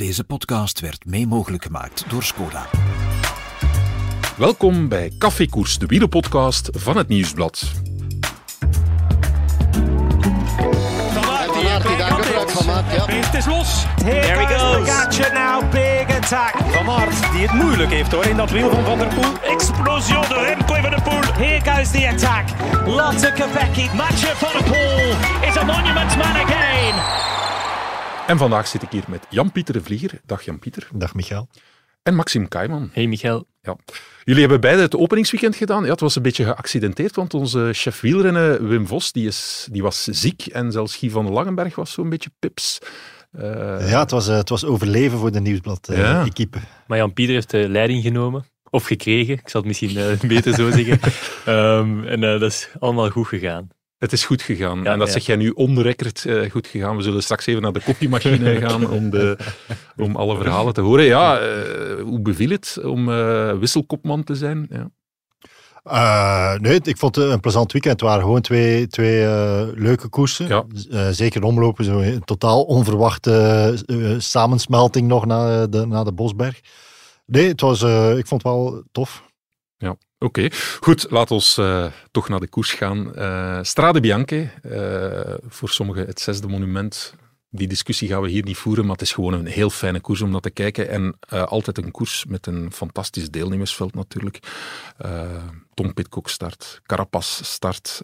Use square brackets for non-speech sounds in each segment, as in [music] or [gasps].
Deze podcast werd mee mogelijk gemaakt door Skoda. Welkom bij Koers, de wielerpodcast van het Nieuwsblad. Het is los. Here he goes. Pogacar now, big attack. Van Aert, die het moeilijk heeft hoor in dat wiel van Van der Poel. Explosie door Remco Van der Poel. Here goes the attack. Lotte Kopecky. Matcher Van der Poel is a monument man again. En vandaag zit ik hier met Jan-Pieter de Vlieger. Dag Jan-Pieter. Dag Michael. En Maxime Kaiman. Hey Michael. Ja. Jullie hebben beide het openingsweekend gedaan. Ja, het was een beetje geaccidenteerd, want onze chef wielrennen Wim Vos die is, die was ziek en zelfs Guy van Langenberg was zo'n beetje pips. Uh, ja, het was, uh, het was overleven voor de Nieuwsblad-equipe. Uh, ja. Maar Jan-Pieter heeft de leiding genomen. Of gekregen, ik zal het misschien beter zo zeggen. um, [laughs] en dat is allemaal goed gegaan. Het is goed gegaan. Ja, en dat ja. zeg jij nu onrecord uh, goed gegaan. We zullen straks even naar de koffiemachine [laughs] gaan om, de, om alle verhalen te horen. Ja, uh, hoe beviel het om uh, wisselkopman te zijn? Ja. nee, ik vond het een plezant weekend. Het waren gewoon twee, twee leuke koersen. Ja. zeker omlopen, zo een totaal onverwachte samensmelting nog naar de, naar de Bosberg. Nee, het was, ik vond het wel tof. Ja, oké. Goed, laten we uh, toch naar de koers gaan. Uh, Strade Bianche, uh, voor sommigen het zesde monument. Die discussie gaan we hier niet voeren, maar het is gewoon een heel fijne koers om naar te kijken. En altijd een koers met een fantastisch deelnemersveld natuurlijk. Tom Pitcock start, Carapaz start,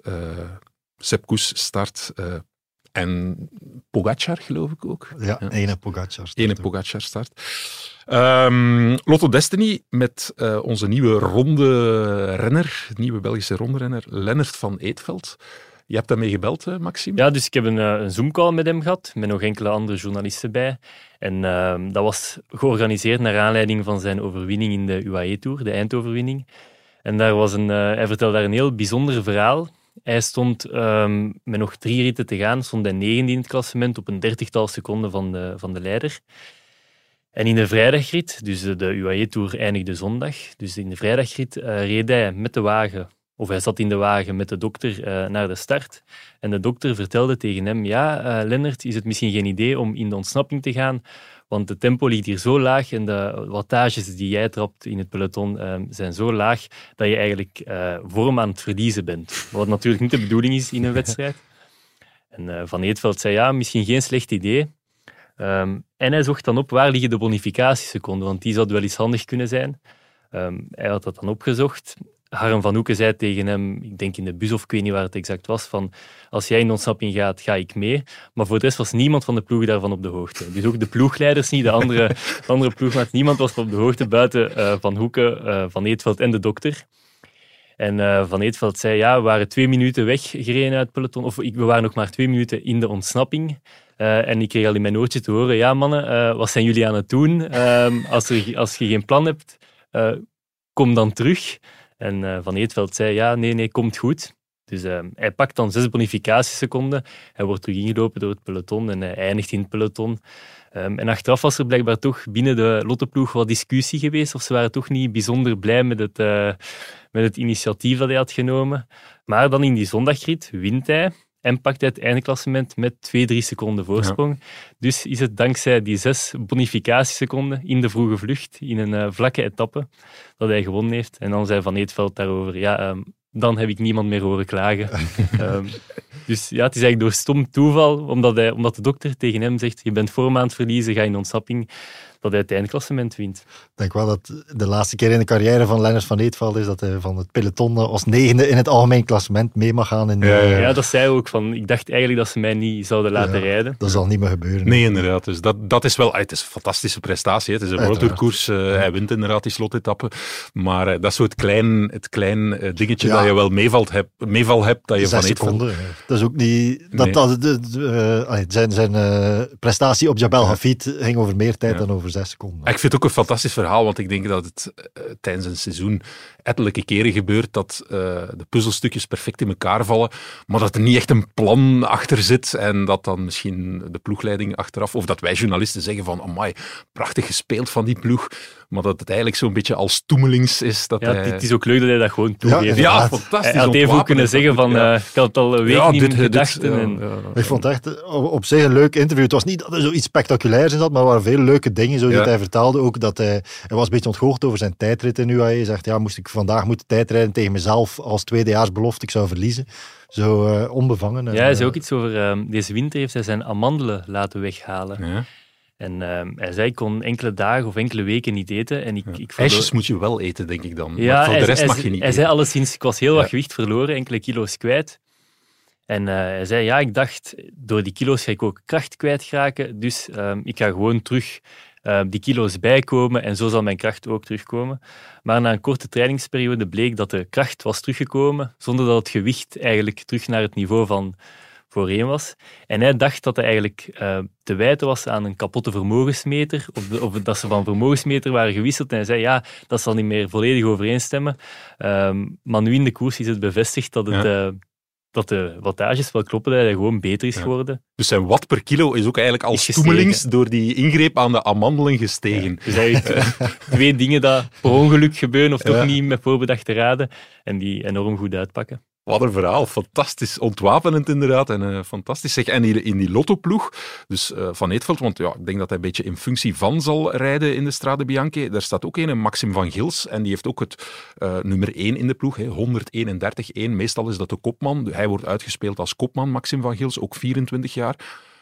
Sepp Koes start, en Pogacar, geloof ik ook. Ja, ja. ene Pogacar start. Ene Pogacar start. Um, Lotto Destiny met uh, onze nieuwe ronde renner, nieuwe Belgische ronderenner, Lennart van Eetveld. Je hebt daarmee gebeld, uh, Maxime? Ja, dus ik heb een, uh, een Zoom-call met hem gehad, met nog enkele andere journalisten bij. En ehm, dat was georganiseerd naar aanleiding van zijn overwinning in de UAE-tour, de eindoverwinning. En daar was een, hij vertelde daar een heel bijzonder verhaal. Hij stond um, met nog drie ritten te gaan, stond hij negende in het klassement op een dertigtal seconden van de, van de leider. En in de vrijdagrit, dus de, UAE-tour eindigde zondag, dus in de vrijdagrit uh, reed hij met de wagen, of hij zat in de wagen met de dokter uh, naar de start. En de dokter vertelde tegen hem, ja, uh, Lennart, is het misschien geen idee om in de ontsnapping te gaan, want de tempo ligt hier zo laag en de wattages die jij trapt in het peloton zijn zo laag dat je eigenlijk vorm aan het verliezen bent. Wat natuurlijk niet de bedoeling is in een wedstrijd. En Van Eetveld zei ja, misschien geen slecht idee. Um, en hij zocht dan op waar liggen de bonificatieseconden, want die zouden wel eens handig kunnen zijn. Um, hij had dat dan opgezocht Harm van Hoeken zei tegen hem, ik denk in de bus of ik weet niet waar het exact was, van als jij in ontsnapping gaat, ga ik mee. Maar voor de rest was niemand van de ploeg daarvan op de hoogte. Dus ook de ploegleiders niet, de andere, de [laughs] andere ploegmaat, niemand was op de hoogte buiten uh, Van Hoeken, uh, Van Eetveld en de dokter. En uh, Van Eetveld zei, ja, we waren twee minuten weggereden uit het peloton, of we waren nog maar twee minuten in de ontsnapping. En ik kreeg al in mijn oortje te horen, ja mannen, wat zijn jullie aan het doen? Ehm, [laughs] als, er, als je geen plan hebt, kom dan terug. En Van Eetveld zei, ja, nee, nee, komt goed. Dus uh, hij pakt dan zes bonificatieseconden. Hij wordt terug ingelopen door het peloton en hij eindigt in het peloton. Um, en achteraf was er blijkbaar toch binnen de Lotteploeg wat discussie geweest. Of ze waren toch niet bijzonder blij met het, met het initiatief dat hij had genomen. Maar dan in die zondagrit wint hij en pakt hij het eindklassement met 2-3 seconden voorsprong. Ja. Dus is het dankzij die zes bonificatieseconden in de vroege vlucht, in een uh, vlakke etappe, dat hij gewonnen heeft. En dan zei Van Eetveld daarover, ja, um, dan heb ik niemand meer horen klagen. um, [laughs] dus ja, het is eigenlijk door stom toeval, omdat, hij, omdat de dokter tegen hem zegt, je bent vorm aan het verliezen, ga in ontsnapping dat hij het eindklassement wint. Ik denk wel dat de laatste keer in de carrière van Lennart van Eetveld is dat hij van het peloton als negende in het algemeen klassement mee mag gaan. In de, ja, ja. ja, dat zei ook. Van, ik dacht eigenlijk dat ze mij niet zouden laten ja, rijden. Dat zal niet meer gebeuren. Nee, inderdaad. Dus dat, dat is wel het is een fantastische prestatie. Het is een worldtourkoers. Uh, hij wint inderdaad die slotetappe. Maar uh, dat is zo het klein, het klein uh, dingetje dat je wel meevalt heb, meeval hebt. Dat je van seconden. Dat is ook niet... Dat, nee. dat, de, de, zijn zijn prestatie op Jabal Hafid ging over meer tijd dan over Ik vind het ook een fantastisch verhaal, want ik denk dat het uh, tijdens een seizoen ettelijke keren gebeurt dat uh, de puzzelstukjes perfect in elkaar vallen, maar dat er niet echt een plan achter zit en dat dan misschien de ploegleiding achteraf, of dat wij journalisten zeggen van, amai, prachtig gespeeld van die ploeg, maar dat het eigenlijk zo'n beetje als toemelings is. Dat ja, hij... het is ook leuk dat hij dat gewoon toegeeft. Ja, ja fantastisch. Hij had even ook kunnen zeggen van, uh, ik had het al een week niet dit, gedacht. Dit, en... Ik vond het echt op zich een leuk interview. Het was niet dat er zoiets spectaculairs in zat, maar er waren veel leuke dingen. Zo dat hij vertelde ook dat hij, hij was een beetje ontgoocheld over zijn tijdrit in UAE. Hij zegt, ja, moest ik vandaag moeten tijdrijden tegen mezelf als tweedejaarsbelofte, ik zou verliezen. Zo uh, onbevangen. Ja, hij zei ook iets over, uh, deze winter heeft hij zijn amandelen laten weghalen. En uh, hij zei, ik kon enkele dagen of enkele weken niet eten. En ik, ja. ik IJsjes moet je wel eten, denk ik dan. Ja, maar voor hij, de rest hij, mag je niet Hij eten. zei alleszins, ik was heel wat gewicht verloren, enkele kilo's kwijt. En hij zei, ja, ik dacht, door die kilo's ga ik ook kracht kwijtraken. Dus ehm, ik ga gewoon terug uh, die kilo's bijkomen en zo zal mijn kracht ook terugkomen. Maar na een korte trainingsperiode bleek dat de kracht was teruggekomen, zonder dat het gewicht eigenlijk terug naar het niveau van voorheen was. En hij dacht dat hij eigenlijk uh, te wijten was aan een kapotte vermogensmeter, of, de, of, dat ze van vermogensmeter waren gewisseld. En hij zei, ja, dat zal niet meer volledig overeenstemmen. Um, maar nu in de koers is het bevestigd dat het... Ja. Uh, dat de wattages wel kloppen, dat hij gewoon beter is geworden. Dus zijn watt per kilo is ook eigenlijk als toemelings door die ingreep aan de amandelen gestegen. Ja. Dus eigenlijk [laughs] twee dingen dat per ongeluk gebeuren of toch niet met voorbedachte raden en die enorm goed uitpakken. Wat een verhaal. Fantastisch. Ontwapenend inderdaad. En uh, fantastisch. Zeg, en in die lottoploeg, dus uh, Van Eetveld, want ja, ik denk dat hij een beetje in functie van zal rijden in de Strade Bianche. Daar staat ook een, Maxim van Gils. En die heeft ook het uh, nummer 1 in de ploeg. 131-1. Meestal is dat de kopman. Hij wordt uitgespeeld als kopman, Maxim van Gils. Ook 24 jaar.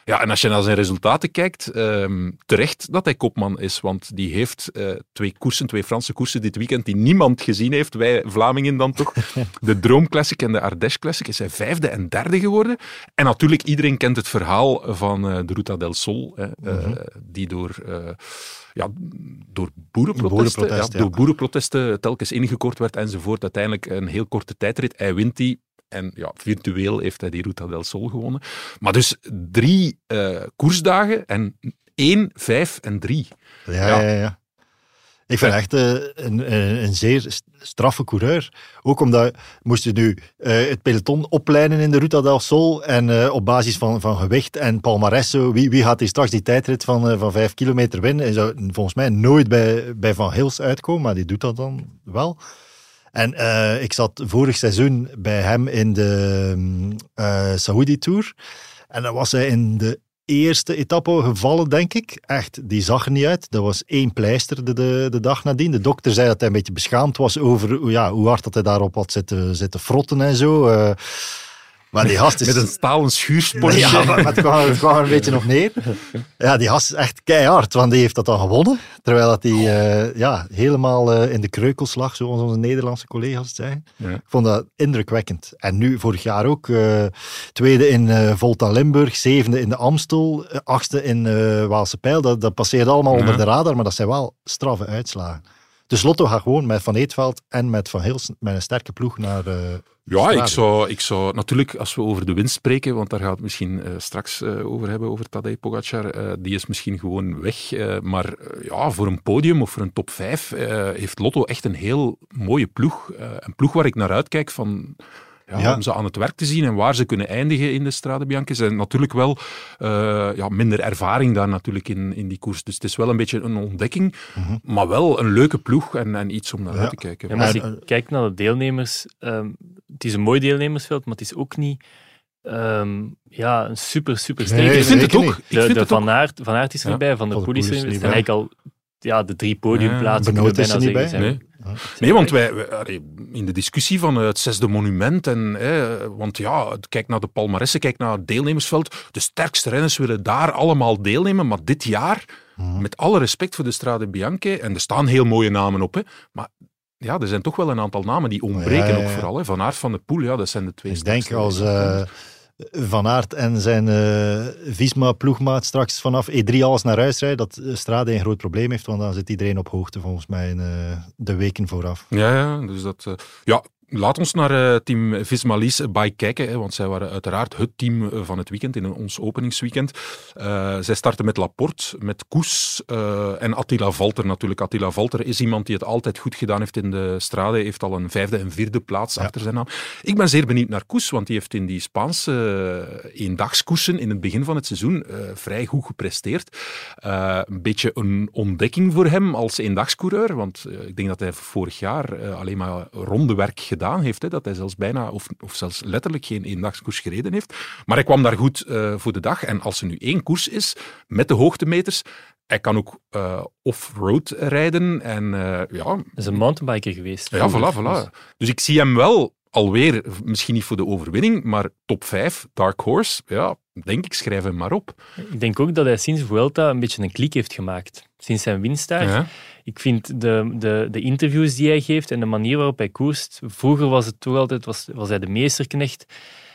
Ja, en als je naar zijn resultaten kijkt, um, terecht dat hij kopman is, want die heeft uh, twee koersen, twee Franse koersen dit weekend die niemand gezien heeft, wij Vlamingen dan toch. [laughs] De Droom Classic en de Ardèche Classic is hij vijfde en derde geworden. En natuurlijk, iedereen kent het verhaal van uh, de Ruta del Sol, hè, mm -hmm. die door... ja, door boerenprotesten, Boerenprotest, ja, door boerenprotesten telkens ingekort werd enzovoort. Uiteindelijk een heel korte tijdrit. Hij wint die. En ja, virtueel heeft hij die Ruta del Sol gewonnen. Maar dus drie uh, koersdagen en één, vijf en drie. Ja, ja, ja. ja. Ik vind echt uh, een, een, zeer straffe coureur. Ook omdat moest je nu uh, het peloton opleiden in de Ruta del Sol en uh, op basis van, van gewicht en palmarès, wie, wie gaat hier straks die tijdrit van, van vijf kilometer winnen? Hij zou volgens mij nooit bij, bij Van Hils uitkomen, maar die doet dat dan wel. En uh, ik zat vorig seizoen bij hem in de uh, Saudi Tour. En dan was hij in de eerste etappe gevallen, denk ik. Echt, die zag er niet uit. Dat was één pleister de, de, de dag nadien. De dokter zei dat hij een beetje beschaamd was over ja, hoe hard dat hij daarop had zitten, zitten frotten en zo. Uh, maar die gast is... Met een stalen. Ja, maar het kwam, het kwam er een beetje nog neer. Ja, die gast is echt keihard, want die heeft dat dan gewonnen. Terwijl dat hij uh, ja, helemaal uh, in de kreukels lag, zoals onze Nederlandse collega's het zeggen. Ja. Ik vond dat indrukwekkend. En nu, vorig jaar ook, uh, tweede in Volta Limburg, zevende in de Amstel, achtste in Waalse Pijl. Dat, dat passeert allemaal ja. onder de radar, maar dat zijn wel straffe uitslagen. Dus Lotto gaat gewoon met Van Eetveld en met Van met een sterke ploeg naar... Ja, ik zou, ik zou natuurlijk, als we over de winst spreken, want daar gaat het misschien uh, straks uh, over hebben, over Tadej Pogacar, uh, die is misschien gewoon weg. maar ja, voor een podium of voor een top 5 heeft Lotto echt een heel mooie ploeg. een ploeg waar ik naar uitkijk van... Ja, ja. om ze aan het werk te zien en waar ze kunnen eindigen in de Strade Bianche. Ze zijn natuurlijk wel uh, ja, minder ervaring daar natuurlijk in, in die koers. Dus het is wel een beetje een ontdekking, mm -hmm. maar wel een leuke ploeg en, en iets om naar ja. uit te kijken. Ja, maar als je kijkt naar de deelnemers, um, het is een mooi deelnemersveld, maar het is ook niet... Um, ja, een super, super sterk. Nee, ik vind het ook. De, de van, Aert, van Aert is erbij, Van de Poel is er eigenlijk al ja, de drie podiumplaatsen ja, kunnen bijna zeggen. Zijn. Nee. Nee, want wij, wij, in de discussie van het zesde monument, en, hè, want ja, kijk naar de palmaressen, kijk naar het deelnemersveld, de sterkste renners willen daar allemaal deelnemen, maar dit jaar, mm. met alle respect voor de Strade Bianche, en er staan heel mooie namen op, hè, maar ja, er zijn toch wel een aantal namen die ontbreken ja, ja, ook vooral. Hè. Van Aert van de Poel, ja, dat zijn de twee Ik denk als uh, Van Aert en zijn uh, Visma-ploegmaat straks vanaf E3 alles naar huis rijden, dat Strade een groot probleem heeft, want dan zit iedereen op hoogte volgens mij in uh, de weken vooraf. Ja, ja dus dat... ja, Laat ons naar uh, team Vismalis bij kijken, hè, want zij waren uiteraard het team eh, van het weekend in ons openingsweekend. Uh, zij starten met Laporte, met Koes uh, en Attila Valter natuurlijk. Attila Valter is iemand die het altijd goed gedaan heeft in de strade, heeft al een vijfde en vierde plaats achter zijn naam. Ik ben zeer benieuwd naar Koes, want die heeft in die Spaanse eendagskoersen in het begin van het seizoen vrij goed gepresteerd. een beetje een ontdekking voor hem als eendagscoureur, want ik denk dat hij vorig jaar alleen maar ronde werk gedaan heeft. Hè, dat hij zelfs bijna, of, of zelfs letterlijk geen eendagskoers gereden heeft. Maar hij kwam daar goed uh, voor de dag. En als er nu één koers is, met de hoogtemeters, hij kan ook uh, off-road rijden. En, uh, ja, dat is een mountainbiker geweest. Ja, voilà, voilà. Dus ik zie hem wel alweer, misschien niet voor de overwinning, maar top 5, Dark Horse, ja, denk ik, schrijf hem maar op. Ik denk ook dat hij sinds Vuelta een beetje een klik heeft gemaakt. Sinds zijn winst daar. Ik vind de, de, de interviews die hij geeft en de manier waarop hij koerst, vroeger was het toch altijd, was, was hij de meesterknecht.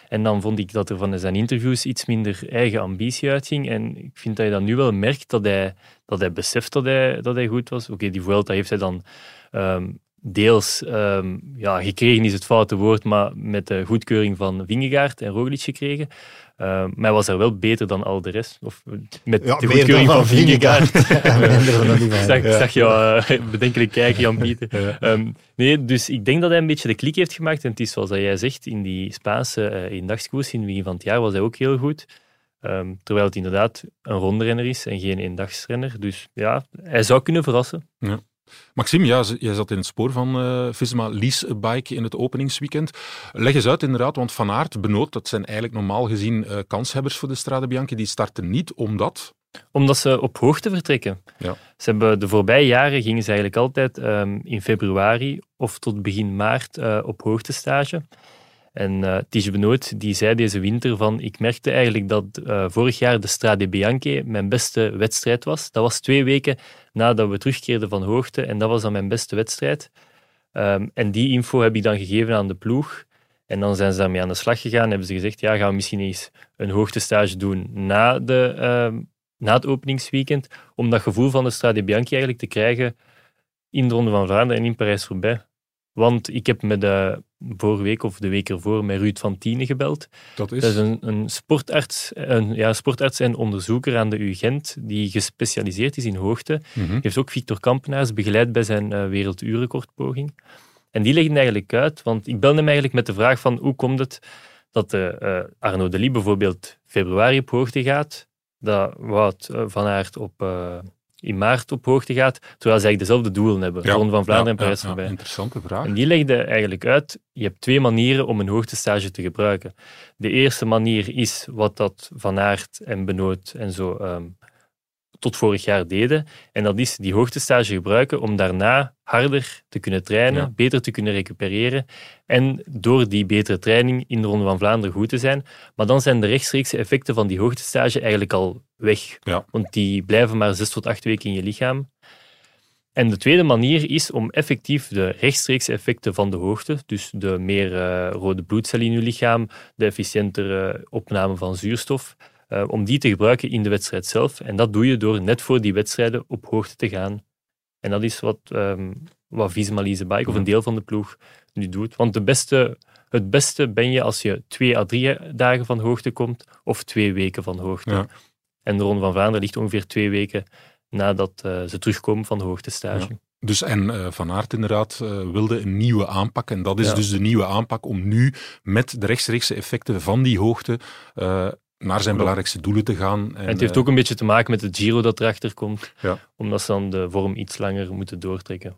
En dan vond ik dat er van zijn interviews iets minder eigen ambitie uitging. En ik vind dat je dan nu wel merkt dat hij, dat hij beseft dat hij, dat hij goed was. Oké, die Vuelta heeft hij dan um, deels um, ja, gekregen is het foute woord, maar met de goedkeuring van Vingegaard en Roglic gekregen. Uh, maar hij was er wel beter dan al de rest. Of met ja, de goedkeuring van, van Vingegaard. [laughs] zag, ja. zag jou uh, bedenkelijk kijken, Jan-Pieter. Ja. Um, nee, dus ik denk dat hij een beetje de klik heeft gemaakt. En het is zoals jij zegt, in die Spaanse uh, eendagskoers in het begin van het jaar was hij ook heel goed. Um, terwijl het inderdaad een rondrenner is en geen eendagsrenner. Dus ja, hij zou kunnen verrassen. Ja. Maxime, ja, jij zat in het spoor van uh, Visma Lease Bike in het openingsweekend. Leg eens uit inderdaad, want Van Aert, Benoot, dat zijn eigenlijk normaal gezien uh, kanshebbers voor de Strade Bianchi. Die starten niet omdat... Omdat ze op hoogte vertrekken. Ja. Ze hebben de voorbije jaren gingen ze eigenlijk altijd um, in februari of tot begin maart uh, op hoogtestage. En uh, Tige Benoot die zei deze winter van ik merkte eigenlijk dat uh, vorig jaar de Strade Bianche mijn beste wedstrijd was. Dat was twee weken nadat we terugkeerden van hoogte en dat was dan mijn beste wedstrijd. Um, en die info heb ik dan gegeven aan de ploeg. En dan zijn ze daarmee aan de slag gegaan en hebben ze gezegd, ja, gaan we misschien eens een hoogtestage doen na, de, uh, na het openingsweekend, om dat gevoel van de Strade Bianchi eigenlijk te krijgen in de Ronde van Vlaanderen en in Parijs-Roubaix. Want ik heb met de vorige week of de week ervoor met Ruud van Tienen gebeld. Dat is, dat is een, een, sportarts, een ja, sportarts en onderzoeker aan de UGent die gespecialiseerd is in hoogte. Mm -hmm. heeft ook Victor Kampenaars begeleid bij zijn uh, werelduurrecordpoging. En die leggen eigenlijk uit, want ik belde hem eigenlijk met de vraag van hoe komt het dat de, uh, Arno Delis bijvoorbeeld februari op hoogte gaat, dat Wout van Aert op in maart op hoogte gaat, terwijl ze eigenlijk dezelfde doelen hebben. Ja, Ronde van Vlaanderen ja, en Parijs ja, voorbij. interessante vraag. En die legde eigenlijk uit, je hebt twee manieren om een hoogtestage te gebruiken. De eerste manier is wat dat Van Aert en Benoot en zo um, tot vorig jaar deden. En dat is die hoogtestage gebruiken om daarna harder te kunnen trainen, ja. beter te kunnen recupereren en door die betere training in de Ronde van Vlaanderen goed te zijn. Maar dan zijn de rechtstreekse effecten van die hoogtestage eigenlijk al weg. Ja. Want die blijven maar zes tot acht weken in je lichaam. En de tweede manier is om effectief de rechtstreekse effecten van de hoogte, dus de meer uh, rode bloedcellen in je lichaam, de efficiëntere opname van zuurstof, uh, om die te gebruiken in de wedstrijd zelf. En dat doe je door net voor die wedstrijden op hoogte te gaan. En dat is wat, um, wat Visma Lease Bike, of een deel van de ploeg, nu doet. Want de beste, het beste ben je als je twee à drie dagen van hoogte komt, of twee weken van hoogte. Ja. En de Ronde van Vlaanderen ligt ongeveer twee weken nadat uh, ze terugkomen van de hoogtestage. Ja. Dus en uh, Van Aert inderdaad uh, wilde een nieuwe aanpak. En dat is ja. dus de nieuwe aanpak om nu met de rechtstreekse effecten van die hoogte naar zijn belangrijkste doelen te gaan. En, het heeft ook een beetje te maken met het Giro dat erachter komt, ja. omdat ze dan de vorm iets langer moeten doortrekken.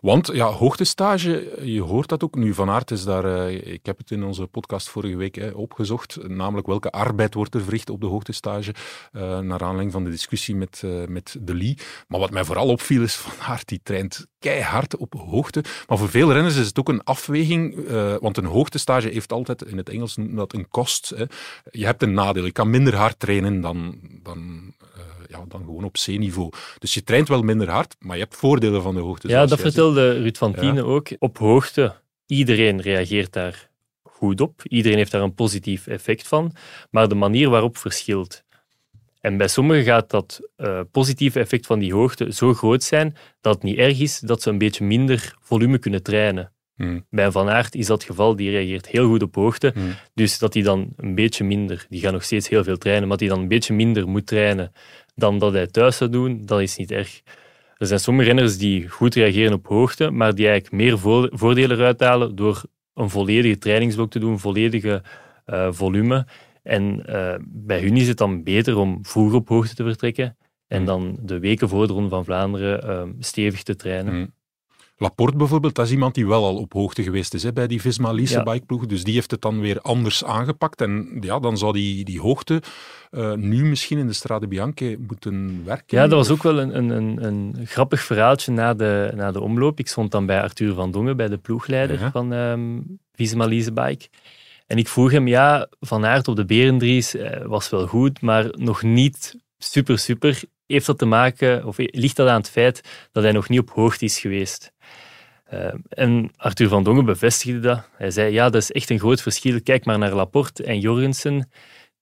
Want ja, hoogtestage, je hoort dat ook nu. Van Aert is daar, uh, ik heb het in onze podcast vorige week opgezocht, namelijk welke arbeid wordt er verricht op de hoogtestage, uh, naar aanleiding van de discussie met, uh, met De Lee. Maar wat mij vooral opviel is, Van Aert die traint keihard op hoogte. Maar voor veel renners is het ook een afweging, want een hoogtestage heeft altijd, in het Engels noemt dat een kost. Hè. Je hebt een nadeel, je kan minder hard trainen dan... dan ja, dan gewoon op C-niveau. Dus je traint wel minder hard, maar je hebt voordelen van de hoogte. Ja, dat vertelde Ruud van Tienen ja. ook. Op hoogte, iedereen reageert daar goed op. Iedereen heeft daar een positief effect van. Maar de manier waarop verschilt. En bij sommigen gaat dat uh, positieve effect van die hoogte zo groot zijn dat het niet erg is dat ze een beetje minder volume kunnen trainen. Hmm. Bij Van Aert is dat het geval, die reageert heel goed op hoogte. Hmm. Dus dat hij dan een beetje minder, die gaat nog steeds heel veel trainen, maar dat hij dan een beetje minder moet trainen dan dat hij thuis zou doen, dat is niet erg. Er zijn sommige renners die goed reageren op hoogte, maar die eigenlijk meer voordelen eruit halen door een volledige trainingsblok te doen, volledige uh, volume. En uh, bij hun is het dan beter om vroeg op hoogte te vertrekken en dan de weken voor de Ronde van Vlaanderen uh, stevig te trainen. Mm. Laporte bijvoorbeeld, dat is iemand die wel al op hoogte geweest is hè, bij die Visma Lease bikeploeg. Dus die heeft het dan weer anders aangepakt. En ja, dan zou die, die hoogte uh, nu misschien in de Strade Bianche moeten werken. Ja, dat was ook wel een, een, een, een, grappig verhaaltje na de, na de omloop. Ik stond dan bij Arthur van Dongen, bij de ploegleider van um, Visma Lease Bike. En ik vroeg hem, ja, Van Aert op de Berendries uh, was wel goed, maar nog niet super, super. Heeft dat te maken, of ligt dat aan het feit dat hij nog niet op hoogte is geweest? Uh, en Arthur van Dongen bevestigde dat. Hij zei, ja, dat is echt een groot verschil. Kijk maar naar Laporte en Jorgensen.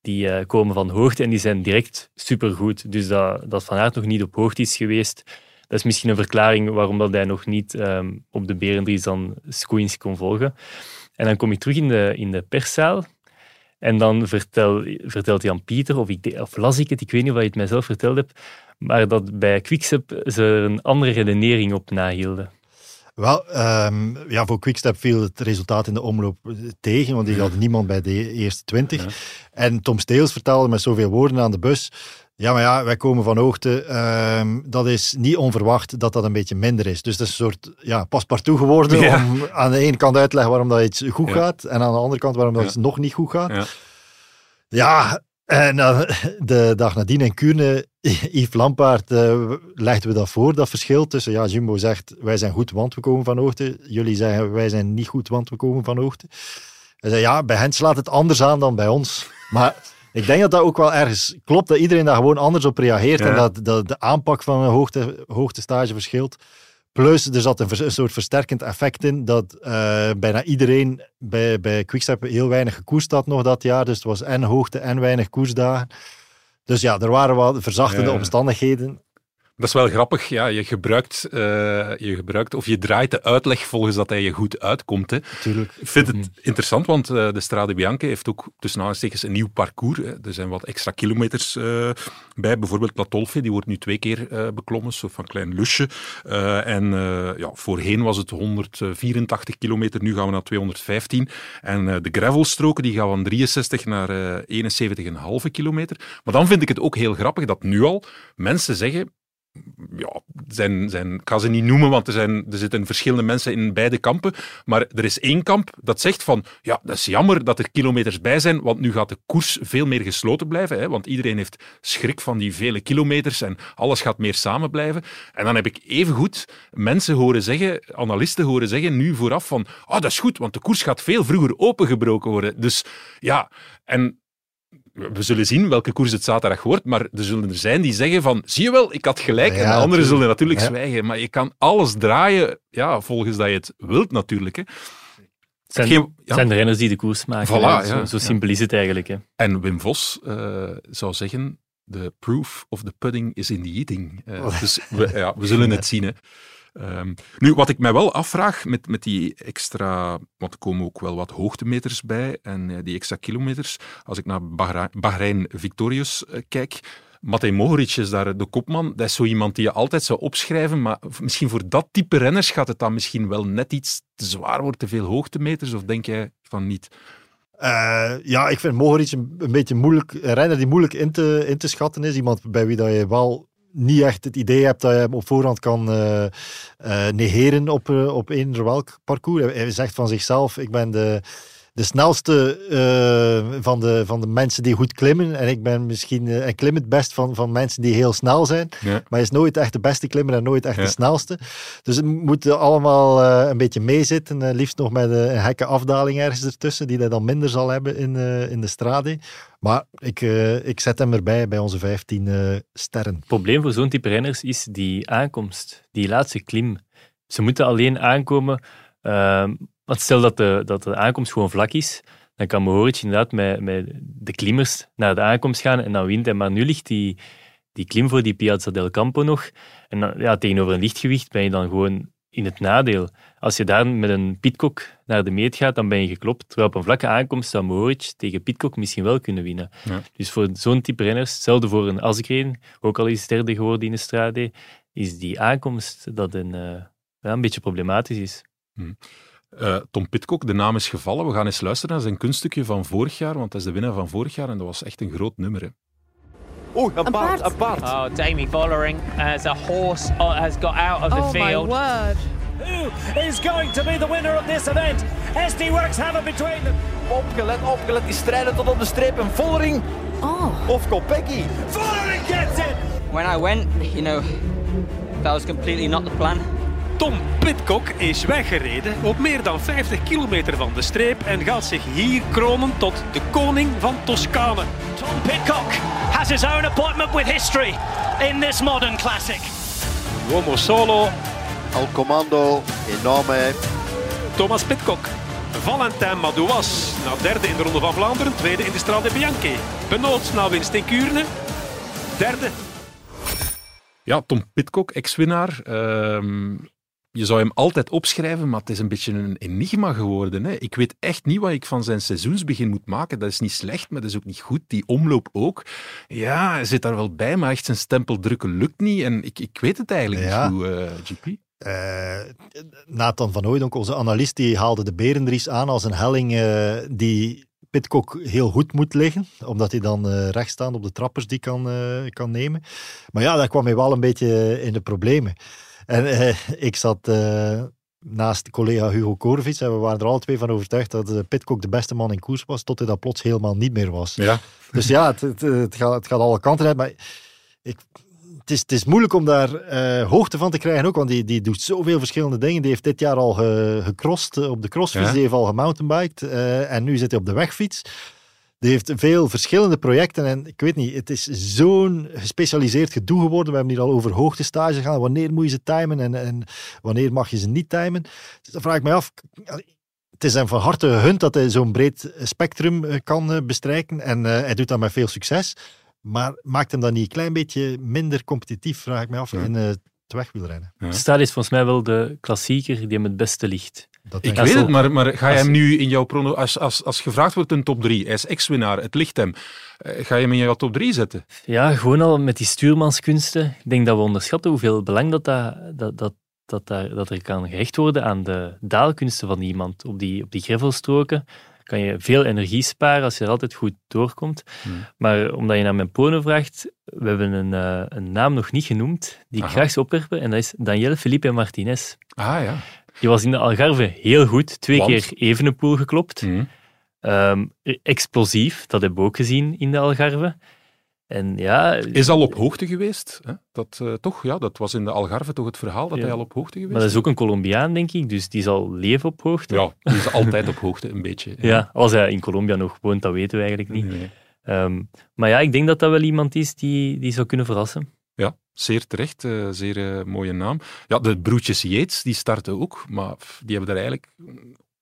Die uh, komen van hoogte en die zijn direct supergoed. Dus dat, dat Van Aert nog niet op hoogte is geweest, dat is misschien een verklaring waarom dat hij nog niet um, op de Berendries dan kon volgen. En dan kom ik terug in de, in de perszaal. En dan vertel, vertelt Jan Pieter, of, ik, of las ik het, ik weet niet of je het mijzelf verteld hebt, maar dat bij Quickstep ze er een andere redenering op nahielden. Wel, um, ja, voor Quickstep viel het resultaat in de omloop tegen, want die had niemand bij de eerste twintig. En Tom Steels vertelde met zoveel woorden aan de bus ja, maar ja, wij komen van hoogte. Ehm, dat is niet onverwacht dat dat een beetje minder is. Dus dat is een soort ja, paspartout geworden om aan de ene kant uit te leggen waarom dat iets goed gaat en aan de andere kant waarom dat iets nog niet goed gaat. Ja, en [laughs] de dag nadien in Kuurne, [laughs] Yves Lampaard, uh, legden we dat voor, dat verschil tussen, ja, Jumbo zegt, wij zijn goed, want we komen van hoogte. Jullie zeggen, wij zijn niet goed, want we komen van hoogte. Hij zei, ja, bij hen slaat het anders aan dan bij ons. [laughs] Maar ik denk dat dat ook wel ergens klopt, dat iedereen daar gewoon anders op reageert en dat, dat de aanpak van een hoogte, hoogtestage verschilt. Plus, er zat een, soort versterkend effect in dat uh, bijna iedereen bij, bij Quickstep heel weinig gekoerst had nog dat jaar. Dus het was en hoogte en weinig koersdagen. Dus ja, er waren wat verzachtende omstandigheden. Dat is wel grappig. Ja, je, gebruikt, uh, je gebruikt of je draait de uitleg volgens dat hij je goed uitkomt. Hè. Tuurlijk. Ik vind het mhm. interessant, want uh, de Strade Bianche heeft ook tussen aanstekens een nieuw parcours. Hè. Er zijn wat extra kilometers uh, bij. Bijvoorbeeld La Tolfe, die wordt nu twee keer beklommen, zo van klein lusje. en ja, voorheen was het 184 kilometer, nu gaan we naar 215. En de gravelstroken die gaan van 63 naar 71,5 kilometer. Maar dan vind ik het ook heel grappig dat nu al mensen zeggen ja, zijn, zijn, ik ga ze niet noemen, want er, zijn, er zitten verschillende mensen in beide kampen. Maar er is één kamp dat zegt van, ja, dat is jammer dat er kilometers bij zijn, want nu gaat de koers veel meer gesloten blijven. Hè, want iedereen heeft schrik van die vele kilometers en alles gaat meer samen blijven. En dan heb ik evengoed mensen horen zeggen, analisten horen zeggen, nu vooraf van, ah, dat is goed, want de koers gaat veel vroeger opengebroken worden. Dus ja, en we zullen zien welke koers het zaterdag wordt, maar er zullen er zijn die zeggen van, zie je wel, ik had gelijk. en de anderen zullen natuurlijk zwijgen. Maar je kan alles draaien ja, volgens dat je het wilt natuurlijk. Hè. Het zijn, zijn de renners die de koers maken. Voilà, zo, zo, simpel is het eigenlijk. Hè. En Wim Vos uh, zou zeggen, the proof of the pudding is in the eating. Uh, dus we, ja, we zullen het [laughs] zien. Hè. Um, nu, wat ik mij wel afvraag met, met die extra, want er komen ook wel wat hoogtemeters bij en uh, die extra kilometers. Als ik naar Bahrein Victorious uh, kijk, Matej Mohoric is daar de kopman. Dat is zo iemand die je altijd zou opschrijven, maar misschien voor dat type renners gaat het dan misschien wel net iets te zwaar worden, te veel hoogtemeters, of denk jij van niet? Uh, ja, ik vind Mohoric een, een, beetje moeilijk, een renner die moeilijk in te, in te schatten is. Iemand bij wie dat je wel niet echt het idee hebt dat je hem op voorhand kan uh, uh, negeren op, uh, op eender welk parcours. Hij zegt van zichzelf, ik ben de de snelste uh, van, de, van de mensen die goed klimmen. En ik ben misschien, uh, ik klim het best van, van mensen die heel snel zijn. Maar hij is nooit echt de beste klimmer en nooit echt de snelste. Dus het moet allemaal uh, een beetje meezitten. liefst nog met een hekke afdaling ergens ertussen, die hij dan minder zal hebben in, in de strade. Maar ik, ik zet hem erbij bij onze 15 sterren. Het probleem voor zo'n type renners is die aankomst, die laatste klim. Ze moeten alleen aankomen ehm, want stel dat de, dat de aankomst gewoon vlak is, dan kan Mohoric inderdaad met, met de klimmers naar de aankomst gaan en dan wint hij. Maar nu ligt die, die klim voor die Piazza del Campo nog. En dan, ja, tegenover een lichtgewicht ben je dan gewoon in het nadeel. Als je daar met een Pitcock naar de meet gaat, dan ben je geklopt. Terwijl op een vlakke aankomst zou Mohoric tegen Pitcock misschien wel kunnen winnen. Dus voor zo'n type renners, hetzelfde voor een Asgreen, ook al is derde geworden in de Strade, is die aankomst dat een, uh, ja, een beetje problematisch is. Hmm. Uh, Tom Pitcock, de naam is gevallen. We gaan eens luisteren naar zijn kunststukje van vorig jaar, want dat is de winnaar van vorig jaar en dat was echt een groot nummer. Hè. Oh, een paard, een paard. Oh, Damie Vollering as a horse uh, has got out of the oh field. My word. Who is going to be the winner of this event? SD Works have it between them. Opgelet, opgelet, die strijden tot op de streep. En Vollering oh. of Kopecky. Vollering gets it! When I went, you know, that was completely not the plan. Tom Pitcock is weggereden op meer dan 50 kilometer van de streep en gaat zich hier kronen tot de koning van Toscane. Tom Pitcock has his own appointment with history in this modern classic. Uomo solo. Al comando, enorme. Thomas Pitcock. Valentin Madouas, na derde in de Ronde van Vlaanderen, tweede in de Strade Bianchi. Benoot na winst in Kuurne, derde. Ja, Tom Pitcock, ex-winnaar. Ehm, je zou hem altijd opschrijven, maar het is een beetje een enigma geworden. Hè. Ik weet echt niet wat ik van zijn seizoensbegin moet maken. Dat is niet slecht, maar dat is ook niet goed. Die omloop ook. Ja, hij zit daar wel bij, maar echt zijn stempel drukken lukt niet. En ik, ik weet het eigenlijk niet hoe uh, GP. Uh, Nathan van Ooydonk, onze analist, die haalde de Berendries aan als een helling uh, die Pitcock heel goed moet liggen, omdat hij dan uh, rechtstaand op de trappers die kan, kan nemen. Maar ja, daar kwam hij wel een beetje in de problemen. En eh, ik zat uh, naast collega Hugo Korvits en we waren er alle twee van overtuigd dat uh, Pitcock de beste man in koers was, tot hij dat plots helemaal niet meer was. Ja. Dus ja, het, het, het, gaat, het gaat alle kanten uit, maar ik, het, is, het is moeilijk om daar hoogte van te krijgen ook, want die, die doet zoveel verschillende dingen. Die heeft dit jaar al ge, gecrossed op de crossfiets, ja. die heeft al gemountainbiked en nu zit hij op de wegfiets. Die heeft veel verschillende projecten en ik weet niet, het is zo'n gespecialiseerd gedoe geworden. We hebben hier al over hoogtestage gaan. Wanneer moet je ze timen en, en wanneer mag je ze niet timen? Dus dan vraag ik me af, het is hem van harte gegund dat hij zo'n breed spectrum kan bestrijken en uh, hij doet dat met veel succes. Maar maakt hem dan niet een klein beetje minder competitief, vraag ik me af, ja. in uh, het wegwielrennen. Ja. Stad is volgens mij wel de klassieker die hem het beste ligt. Dat ik weet het, maar, maar ga je hem nu in jouw prono... Als, als, als gevraagd wordt een top 3, hij is ex-winnaar, het ligt hem. Ga je hem in jouw top 3 zetten? Ja, gewoon al met die stuurmanskunsten. Ik denk dat we onderschatten hoeveel belang dat, dat, dat, dat, dat, daar, dat er kan gehecht worden aan de daalkunsten van iemand. Op die, op die gravelstroken kan je veel energie sparen als je er altijd goed doorkomt. Hmm. Maar omdat je naar mijn pono vraagt, we hebben een, uh, een naam nog niet genoemd, die ik graag zou opwerpen, en dat is Daniel Felipe Martinez. Ah ja. Die was in de Algarve heel goed. Twee Want? keer Evenepoel geklopt. Mm. Um, explosief, dat hebben we ook gezien in de Algarve. En ja, is al op hoogte geweest. Hè? Dat, uh, toch, ja, dat was in de Algarve toch het verhaal dat ja. hij al op hoogte geweest Maar dat is ook een Colombiaan, denk ik, dus die zal leven op hoogte. Ja, die is altijd op hoogte, een beetje. [laughs] Ja. ja. als hij in Colombia nog woont, dat weten we eigenlijk niet. Nee. Um, maar ja, ik denk dat dat wel iemand is die, die zou kunnen verrassen. Ja, zeer terecht. Uh, zeer uh, mooie naam. Ja, de broertjes Yates, die starten ook, maar die hebben er eigenlijk...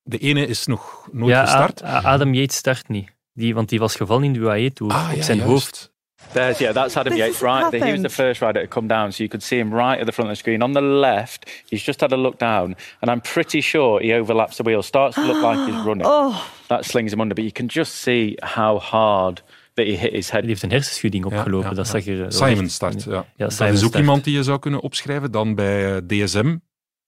De ene is nog nooit ja, gestart. Adam Yates start niet. Die, want die was gevallen in de UAE-tour ah, op ja, zijn juist. hoofd. There's, yeah, that's Adam This Yates, right? He was the happened. first rider to come down, so you could see him right at the front of the screen. On the left, he's just had a look down, and I'm pretty sure he overlaps the wheel. Starts to look like he's [gasps] running. Oh, That slings him under, but you can just see how hard head. Die heeft een hersenschudding opgelopen. ja, dat ja. zag er, Simon start, ja. Ja, dat is ook start. iemand die je zou kunnen opschrijven. Dan bij eh, DSM,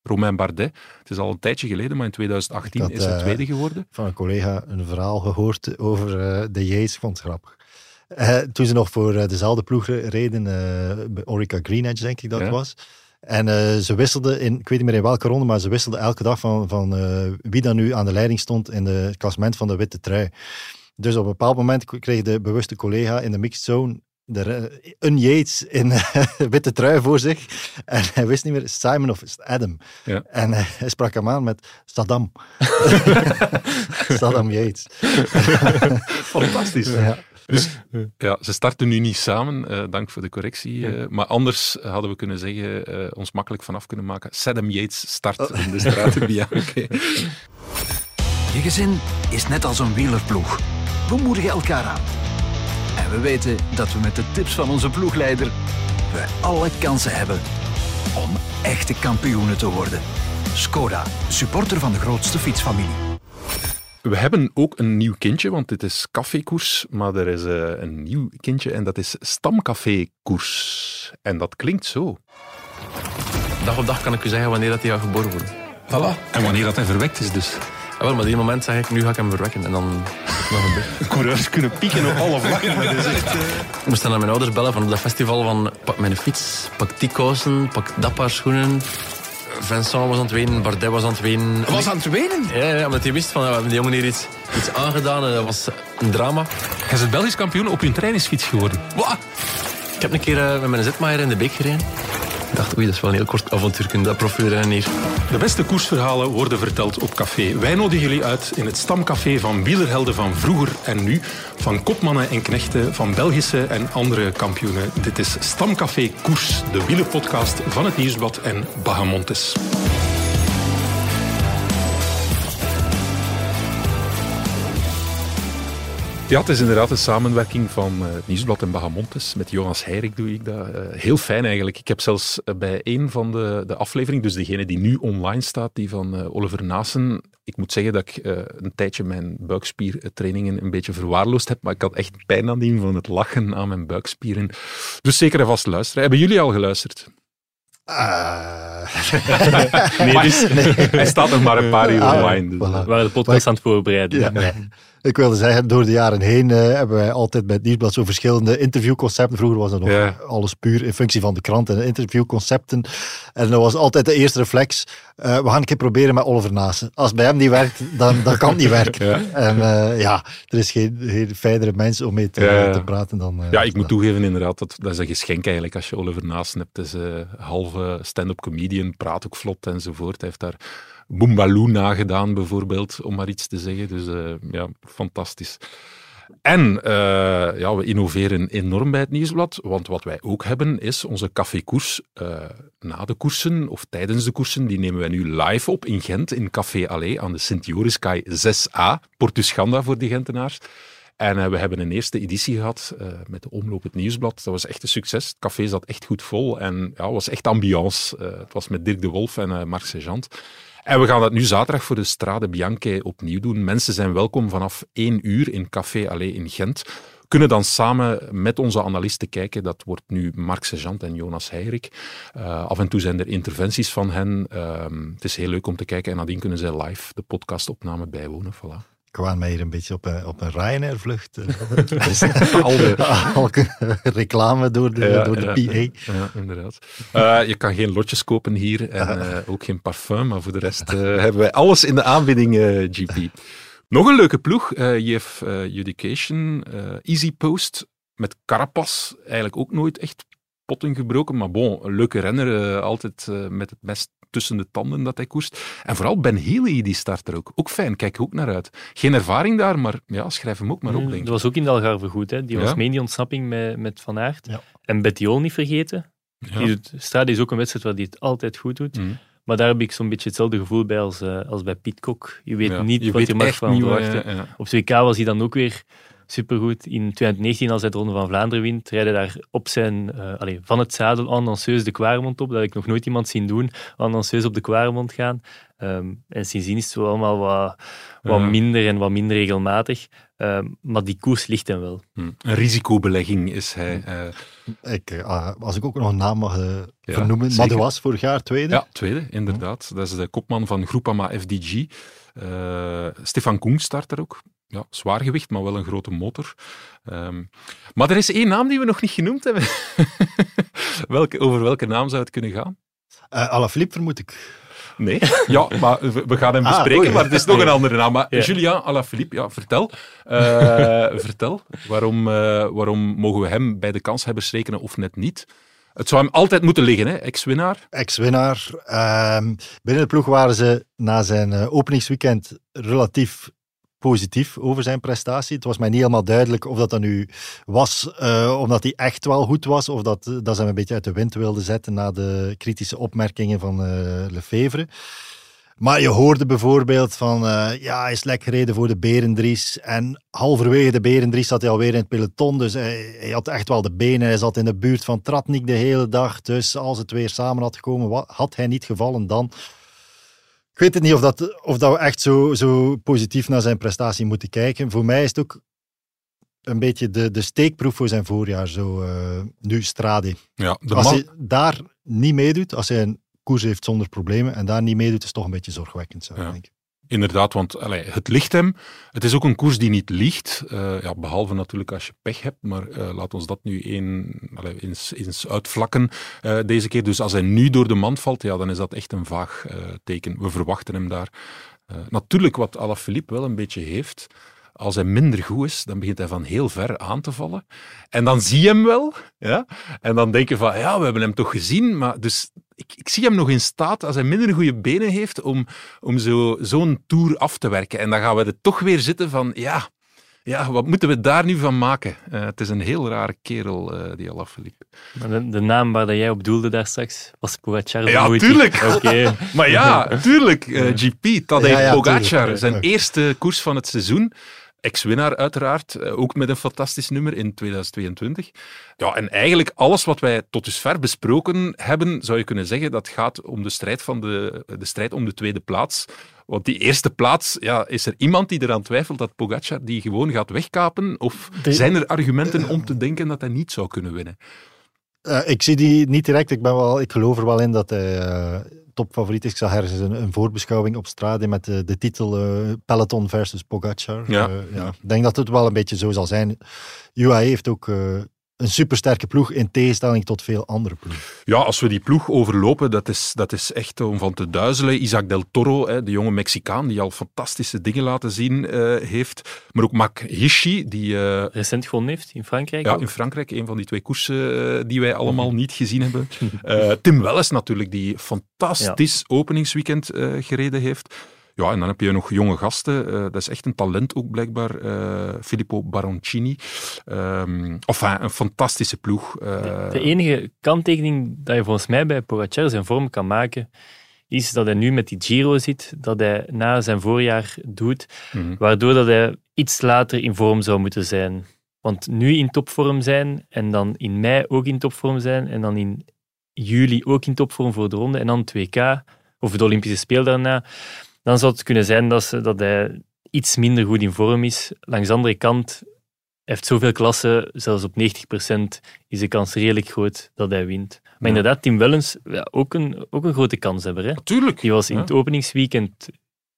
Romain Bardet. Het is al een tijdje geleden, maar in 2018 Ik had, is hij eh, tweede geworden. van een collega een verhaal gehoord over eh, de Yates. Ik vond het grappig. Eh, toen ze nog voor dezelfde ploeg reden, eh, bij Orica Green Edge denk ik dat Ja. was. En eh, ze wisselden, in, ik weet niet meer in welke ronde, maar ze wisselden elke dag van, van eh, wie dan nu aan de leiding stond in de- het klassement van de witte trui. Dus op een bepaald moment kreeg de bewuste collega in de mixed zone de, een Yates in [laughs] witte trui voor zich. En hij wist niet meer, Simon of Adam? Ja. En hij sprak hem aan met Saddam. [laughs] Saddam Yates. [laughs] Fantastisch. Ja. Dus ja, ze starten nu niet samen, eh, dank voor de correctie. eh, maar anders hadden we kunnen zeggen, eh, ons makkelijk vanaf kunnen maken. Saddam Yates start in de straten Bianchi. Je gezin is net als een wielerploeg. We moedigen elkaar aan. En we weten dat we met de tips van onze ploegleider we alle kansen hebben om echte kampioenen te worden. Skoda, supporter van de grootste fietsfamilie. We hebben ook een nieuw kindje, want dit is cafékoers, maar er is uh, een nieuw kindje en dat is stamcafékoers. En dat klinkt zo. Dag op dag kan ik u zeggen wanneer dat hij gaat geboren worden. Voilà. En wanneer dat hij verwekt is dus. Ja, wel, maar op die moment zeg ik, nu ga ik hem verwekken. En dan nog een [laughs] Coureurs kunnen pieken op alle vlakken. echt, uh... Ik moest dan naar mijn ouders bellen van op dat festival van pak mijn fiets, pak die kousen, pak dat paar schoenen. Vincent was aan het wenen, Bardet was aan het wenen. Was aan het wenen? Ja, ja omdat hij wist van, we hebben die jongen hier iets, iets aangedaan en dat was een drama. Hij is het Belgisch kampioen op hun trainingsfiets geworden. Wat? Ik heb een keer uh, met mijn zetmaier in de beek gereden. Dacht, oei, dat is wel een heel kort avontuur, dat profileren hier. De beste koersverhalen worden verteld op café. Wij nodigen jullie uit in het stamcafé van wielerhelden van vroeger en nu. Van kopmannen en knechten, van Belgische en andere kampioenen. Dit is Stamcafé Koers, de wielerpodcast van het Nieuwsblad en Bahamontes. Ja, het is inderdaad een samenwerking van het Nieuwsblad en Bahamontes. Met Jonas Heirik doe ik dat. Uh, heel fijn eigenlijk. Ik heb zelfs uh, bij een van de, de afleveringen, dus degene die nu online staat, die van Oliver Naassen. Ik moet zeggen dat ik een tijdje mijn buikspiertrainingen een beetje verwaarloosd heb, maar ik had echt pijn aan die van het lachen aan mijn buikspieren. Dus zeker en vast luisteren. Hebben jullie al geluisterd? [laughs] nee, dus, [laughs] nee. hij staat nog maar een paar uur ah, online. Dus. We waren de podcast aan het voorbereiden. Ja, nee. Ik wilde zeggen, door de jaren heen uh, hebben wij altijd bij het Nieuwsblad zo verschillende interviewconcepten. Vroeger was dat nog alles puur in functie van de krant en interviewconcepten. En dat was altijd de eerste reflex. Uh, we gaan een keer proberen met Oliver Naassen. Als bij hem niet werkt, dan, dan kan het niet werken. [laughs] Ja. En uh, ja, er is geen, geen fijnere mens om mee te, ja. te praten dan... ja, ik moet toegeven inderdaad, dat, dat is een geschenk eigenlijk als je Oliver Naassen hebt. Het is een halve stand-up comedian, praat ook vlot enzovoort. Hij heeft daar Boombaloo nagedaan, bijvoorbeeld, om maar iets te zeggen. Dus uh, ja, fantastisch. En uh, ja, we innoveren enorm bij het nieuwsblad, want wat wij ook hebben is onze cafékoers uh, na de koersen of tijdens de koersen. Die nemen wij nu live op in Gent, in Café Allee aan de Sint-Joriskaai 6a, Portuschanda voor de Gentenaars. En we hebben een eerste editie gehad met de Omloop het Nieuwsblad. Dat was echt een succes. Het café zat echt goed vol en ja, was echt ambiance. Het was met Dirk de Wolf en Marc Sejant. En we gaan dat nu zaterdag voor de Strade Bianche opnieuw doen. Mensen zijn welkom vanaf 1 uur in Café Allee in Gent. Kunnen dan samen met onze analisten kijken. Dat wordt nu Marc Sejant en Jonas Heirik. Uh, af en toe zijn er interventies van hen. Uh, het is heel leuk om te kijken. En nadien kunnen zij live de podcastopname bijwonen. Voilà kwamen mij hier een beetje op een, op een Ryanair-vlucht. [laughs] dus, [laughs] [laughs] al de al reclame door de, ja, door de PA. Ja, inderdaad. Uh, je kan geen lotjes kopen hier en uh, ook geen parfum, maar voor de rest uh, hebben wij alles in de aanbieding, GP. Nog een leuke ploeg, JF Education, Easy Post met Carapas, eigenlijk ook nooit echt potten gebroken, maar bon, een leuke renner, altijd met het best tussen de tanden dat hij koerst. En vooral Ben Healy, die start er ook. Ook fijn, kijk ook naar uit. Geen ervaring daar, maar ja, schrijf hem ook maar op, denk ik. Dat was ook in de Algarve goed, hè. Die was mee in die ontsnapping met, met Van Aert. Ja. En Bettiol niet vergeten. Ja. Die doet, Strade is ook een wedstrijd waar hij het altijd goed doet. Mm. Maar daar heb ik zo'n beetje hetzelfde gevoel bij als, uh, als bij Pitcock. Je weet niet je wat weet je mag van verwachten. Op WK was hij dan ook weer supergoed. In 2019, als hij de Ronde van Vlaanderen wint, rijden daar op zijn, uh, allez, van het zadel Andanseus de Kwaremond op. Dat heb ik nog nooit iemand zien doen, Andanseus op de Kwaremond gaan. Um, en sindsdien is het zo allemaal wat, wat minder en wat minder regelmatig. Um, maar die koers ligt hem wel. Hm. Een risicobelegging is hij. Uh... Ik, uh, als ik ook nog een naam mag uh, ja, vernoemen. was vorig jaar tweede. Ja, tweede, inderdaad. Dat is de kopman van Groupama FDG. Stefan Koen start er ook ja, zwaargewicht, maar wel een grote motor. Um, maar er is één naam die we nog niet genoemd hebben. [laughs] welke, over welke naam zou het kunnen gaan? Uh, Alaphilippe, vermoed ik. Nee, ja, maar we gaan hem ah, bespreken, maar het is nog een andere naam. Maar ja. Julien Alaphilippe, ja, vertel. Uh, [laughs] vertel, waarom, uh, waarom mogen we hem bij de kanshebbers rekenen of net niet? Het zou hem altijd moeten liggen, hè? ex-winnaar. Ex-winnaar. Ehm, binnen de ploeg waren ze na zijn openingsweekend relatief positief over zijn prestatie. Het was mij niet helemaal duidelijk of dat dan nu was uh, omdat hij echt wel goed was, of dat, dat ze hem een beetje uit de wind wilden zetten na de kritische opmerkingen van uh, Lefevre. Maar je hoorde bijvoorbeeld van, ja, hij is lekker gereden voor de Berendries. En halverwege de Berendries zat hij alweer in het peloton. Dus hij, hij, had echt wel de benen. Hij zat in de buurt van Tratnik de hele dag. Dus als het weer samen had gekomen, had hij niet gevallen dan Ik weet het niet of, dat, of dat we echt zo, zo positief naar zijn prestatie moeten kijken. Voor mij is het ook een beetje de, de steekproef voor zijn voorjaar, zo uh, nu Strade. Ja, de als hij daar niet meedoet, als hij een koers heeft zonder problemen en daar niet meedoet, is toch een beetje zorgwekkend, zou ik denken. Inderdaad, want het ligt hem. Het is ook een koers die niet ligt. Uh, ja, behalve natuurlijk als je pech hebt. Maar uh, laat ons dat nu eens, eens uitvlakken uh, deze keer. Dus als hij nu door de mand valt, ja, dan is dat echt een vaag teken. We verwachten hem daar. natuurlijk wat Alaphilippe wel een beetje heeft als hij minder goed is, dan begint hij van heel ver aan te vallen. En dan zie je hem wel. Ja? En dan denk je van, ja, we hebben hem toch gezien. Maar dus ik, ik zie hem nog in staat, als hij minder goede benen heeft, om, om zo, zo'n tour af te werken. En dan gaan we er toch weer zitten van, ja, ja, wat moeten we daar nu van maken? Uh, het is een heel rare kerel, uh, die Alaphilippe. De, de naam waar dat jij op doelde daar straks, was Pogacar? Ja, tuurlijk! [laughs] Okay. maar ja, [laughs] tuurlijk. Uh, GP, Tadej ja, ja, Pogacar, zijn eerste koers van het seizoen ex-winnaar uiteraard, eh, ook met een fantastisch nummer in 2022. Ja, en eigenlijk alles wat wij tot dusver besproken hebben, zou je kunnen zeggen, dat gaat om de strijd, van de, de strijd om de tweede plaats. Want die eerste plaats, ja, is er iemand die eraan twijfelt dat Pogacar die gewoon gaat wegkapen? Of zijn er argumenten om te denken dat hij niet zou kunnen winnen? Uh, ik zie die niet direct. Ik, ben wel, ik geloof er wel in dat hij uh, topfavoriet is. Ik zag ergens een, een voorbeschouwing op Strade met de, de titel uh, Peloton versus Pogacar. Ja. ja. Ik denk dat het wel een beetje zo zal zijn. UAE heeft ook een supersterke ploeg in tegenstelling tot veel andere ploegen. Ja, als we die ploeg overlopen, dat is, dat is echt om van te duizelen. Isaac del Toro, hè, de jonge Mexicaan, die al fantastische dingen laten zien uh, heeft. Maar ook Mac Hishi, die... Uh, Recent gewonnen heeft in Frankrijk. Ja, in Frankrijk. Een van die twee koersen uh, die wij allemaal niet gezien hebben. [laughs] Tim Welles natuurlijk, die fantastisch ja. openingsweekend gereden heeft. Ja, en dan heb je nog jonge gasten. Uh, dat is echt een talent ook blijkbaar. Uh, Filippo Baroncini. Um, enfin, een fantastische ploeg. Uh, de, de, enige kanttekening dat je volgens mij bij Pogacar zijn vorm kan maken, is dat hij nu met die Giro zit, dat hij na zijn voorjaar doet, mm -hmm. waardoor dat hij iets later in vorm zou moeten zijn. Want nu in topvorm zijn en dan in mei ook in topvorm zijn en dan in juli ook in topvorm voor de ronde en dan 2K of de Olympische Spelen daarna dan zou het kunnen zijn dat, ze, dat hij iets minder goed in vorm is. Langs de andere kant heeft zoveel klassen, zelfs op 90% is de kans redelijk groot dat hij wint. Maar ja. inderdaad, Tim Wellens, ja, ook, een, ook een grote kanshebber. Hè? Tuurlijk. Die was in het openingsweekend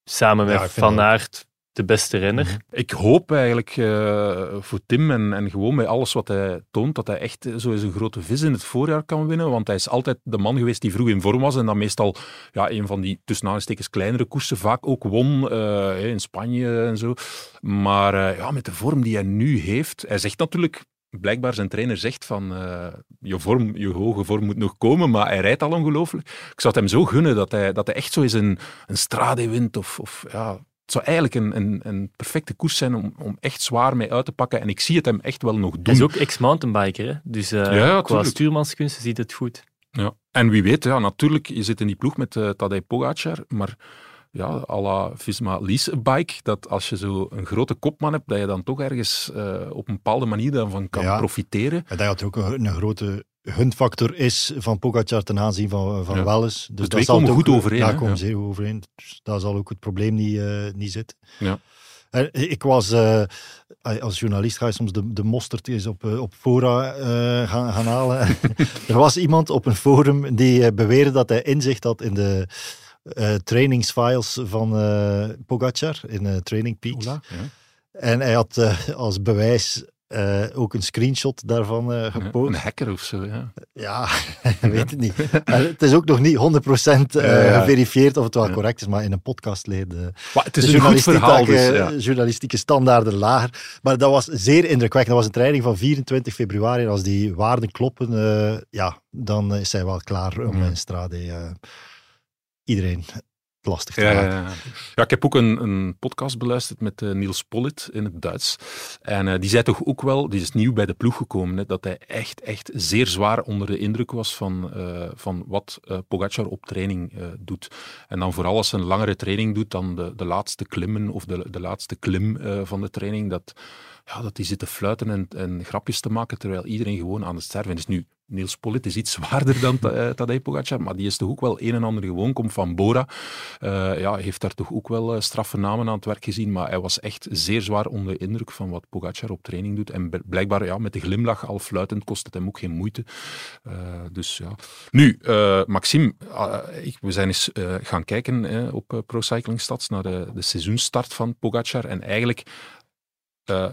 samen met Van Aert de beste renner. Mhm. Ik hoop eigenlijk uh, voor Tim en, en gewoon bij alles wat hij toont, dat hij echt zo een grote vis in het voorjaar kan winnen. Want hij is altijd de man geweest die vroeg in vorm was en dan meestal ja, een van die tussen aanstekens kleinere koersen vaak ook won uh, in Spanje en zo. Maar uh, ja, met de vorm die hij nu heeft, hij zegt natuurlijk blijkbaar zijn trainer zegt van je, vorm, je hoge vorm moet nog komen, maar hij rijdt al ongelooflijk. Ik zou het hem zo gunnen dat hij, dat hij echt zo eens een, een strade wint of, of ja, het zou eigenlijk een, een, een, perfecte koers zijn om, om echt zwaar mee uit te pakken. En ik zie het hem echt wel nog doen. Hij is ook ex-mountainbiker, hè? dus uh, ja, ja, qua stuurmanskunsten ziet het goed. Ja. En wie weet, ja, natuurlijk, je zit in die ploeg met uh, Tadej Pogacar, maar ja, à la Visma Lease Bike, dat als je zo een grote kopman hebt, dat je dan toch ergens uh, op een bepaalde manier daarvan kan ja, profiteren. En dat je ook een, een grote hunfactor is van Pogacar ten aanzien van, van ja. Welles. Dus dat komen goed overeen. Daar komen zeer overeen. Dus daar zal ook het probleem niet, uh, niet zitten. Ja. Ik was, uh, als journalist ga je soms de, de mosterd eens op, op fora uh, gaan, gaan halen. [laughs] er was iemand op een forum die beweerde dat hij inzicht had in de trainingsfiles van Pogacar in Training Peaks. Ja. En hij had als bewijs uh, ook een screenshot daarvan uh, gepost. Een hacker of zo, ja. Ja, [laughs] weet het niet. het is ook nog niet 100% uh, ja, geverifieerd of het wel correct is, maar in een podcast leed het is een goed verhaal, dus, journalistieke standaarden lager. Maar dat was zeer indrukwekkend. Dat was een training van 24 februari. En als die waarden kloppen, ja, dan is hij wel klaar om in Strade iedereen lastig te ja. Ja, ja. ik heb ook een, een podcast beluisterd met uh, Niels Pollitt in het Duits. En uh, die zei toch ook wel, die is nieuw bij de ploeg gekomen, hè, dat hij echt, echt zeer zwaar onder de indruk was van, uh, van wat Pogacar op training doet. En dan vooral als hij een langere training doet dan de, de laatste klimmen of de, de laatste klim van de training, dat, ja, dat die zit te fluiten en, grapjes te maken terwijl iedereen gewoon aan het sterven is. Nu, Niels Pollitt is iets [laughs] zwaarder dan uh, Tadej Pogacar, maar die is toch ook wel een en ander gewoon. Komt van Bora. Uh, ja, heeft daar toch ook wel uh, straffe namen aan het werk gezien, maar hij was echt zeer zwaar onder de indruk van wat Pogacar op training doet. En blijkbaar ja, met de glimlach al fluitend kost het hem ook geen moeite. dus ja. Nu, Maxime, we zijn eens gaan kijken op Pro Cycling Stats naar de, de seizoenstart van Pogacar. En eigenlijk,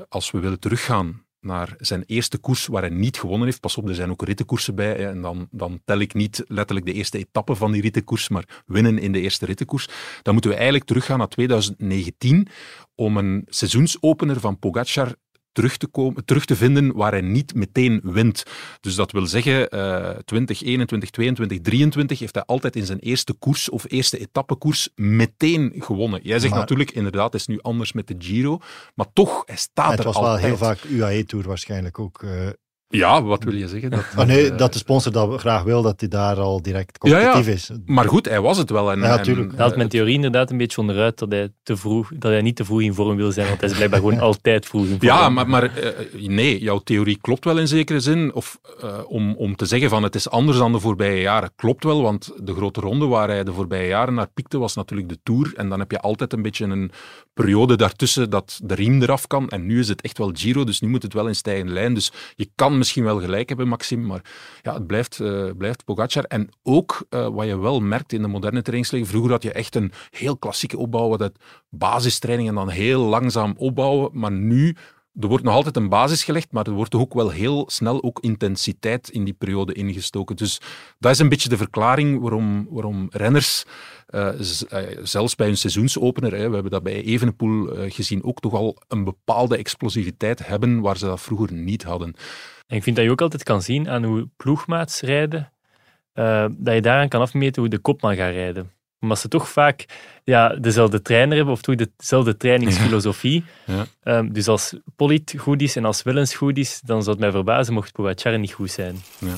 als we willen teruggaan naar zijn eerste koers waar hij niet gewonnen heeft. Pas op, er zijn ook rittenkoersen bij. En dan, dan tel ik niet letterlijk de eerste etappe van die rittenkoers, maar winnen in de eerste rittenkoers. Dan moeten we eigenlijk teruggaan naar 2019 om een seizoensopener van Pogacar terug te, komen, terug te vinden waar hij niet meteen wint. Dus dat wil zeggen, uh, 2021, 22, 23 heeft hij altijd in zijn eerste koers of eerste etappekoers meteen gewonnen. Jij zegt natuurlijk, inderdaad, het is nu anders met de Giro, maar toch, hij staat er altijd. Het was wel heel vaak UAE-tour waarschijnlijk ook. Uh, ja, wat wil je zeggen? Dat, [laughs] oh nee, dat de sponsor dat graag wil, dat hij daar al direct competitief is. Maar goed, hij was het wel. En, ja, natuurlijk. Dat haalt mijn theorie inderdaad een beetje onderuit dat hij, te vroeg, dat hij niet te vroeg in vorm wil zijn, want hij is blijkbaar gewoon [laughs] altijd vroeg in vorm. Ja, maar, maar uh, nee, jouw theorie klopt wel in zekere zin. Of uh, om, om te zeggen van het is anders dan de voorbije jaren, klopt wel, want de grote ronde waar hij de voorbije jaren naar piekte was natuurlijk de Tour. En dan heb je altijd een beetje een periode daartussen dat de riem eraf kan. En nu is het echt wel Giro, dus nu moet het wel in stijgende lijn. Dus je kan misschien wel gelijk hebben, Maxime, maar ja, het blijft, uh, blijft Pogacar. En ook uh, wat je wel merkt in de moderne trainingsleggen, vroeger had je echt een heel klassieke opbouw, het basistraining en dan heel langzaam opbouwen, maar nu er wordt nog altijd een basis gelegd, maar er wordt ook wel heel snel ook intensiteit in die periode ingestoken. Dus dat is een beetje de verklaring waarom, waarom renners, uh, zelfs bij hun seizoensopener, hè, we hebben dat bij Evenepoel gezien, ook toch al een bepaalde explosiviteit hebben waar ze dat vroeger niet hadden. En ik vind dat je ook altijd kan zien aan hoe ploegmaats rijden, dat je daaraan kan afmeten hoe de kopman gaat rijden omdat ze toch vaak ja, dezelfde trainer hebben of toch dezelfde trainingsfilosofie. [laughs] Ja. Um, dus als Polit goed is en als Wellens goed is, dan zou het mij verbazen mocht Pogacar niet goed zijn. Ja.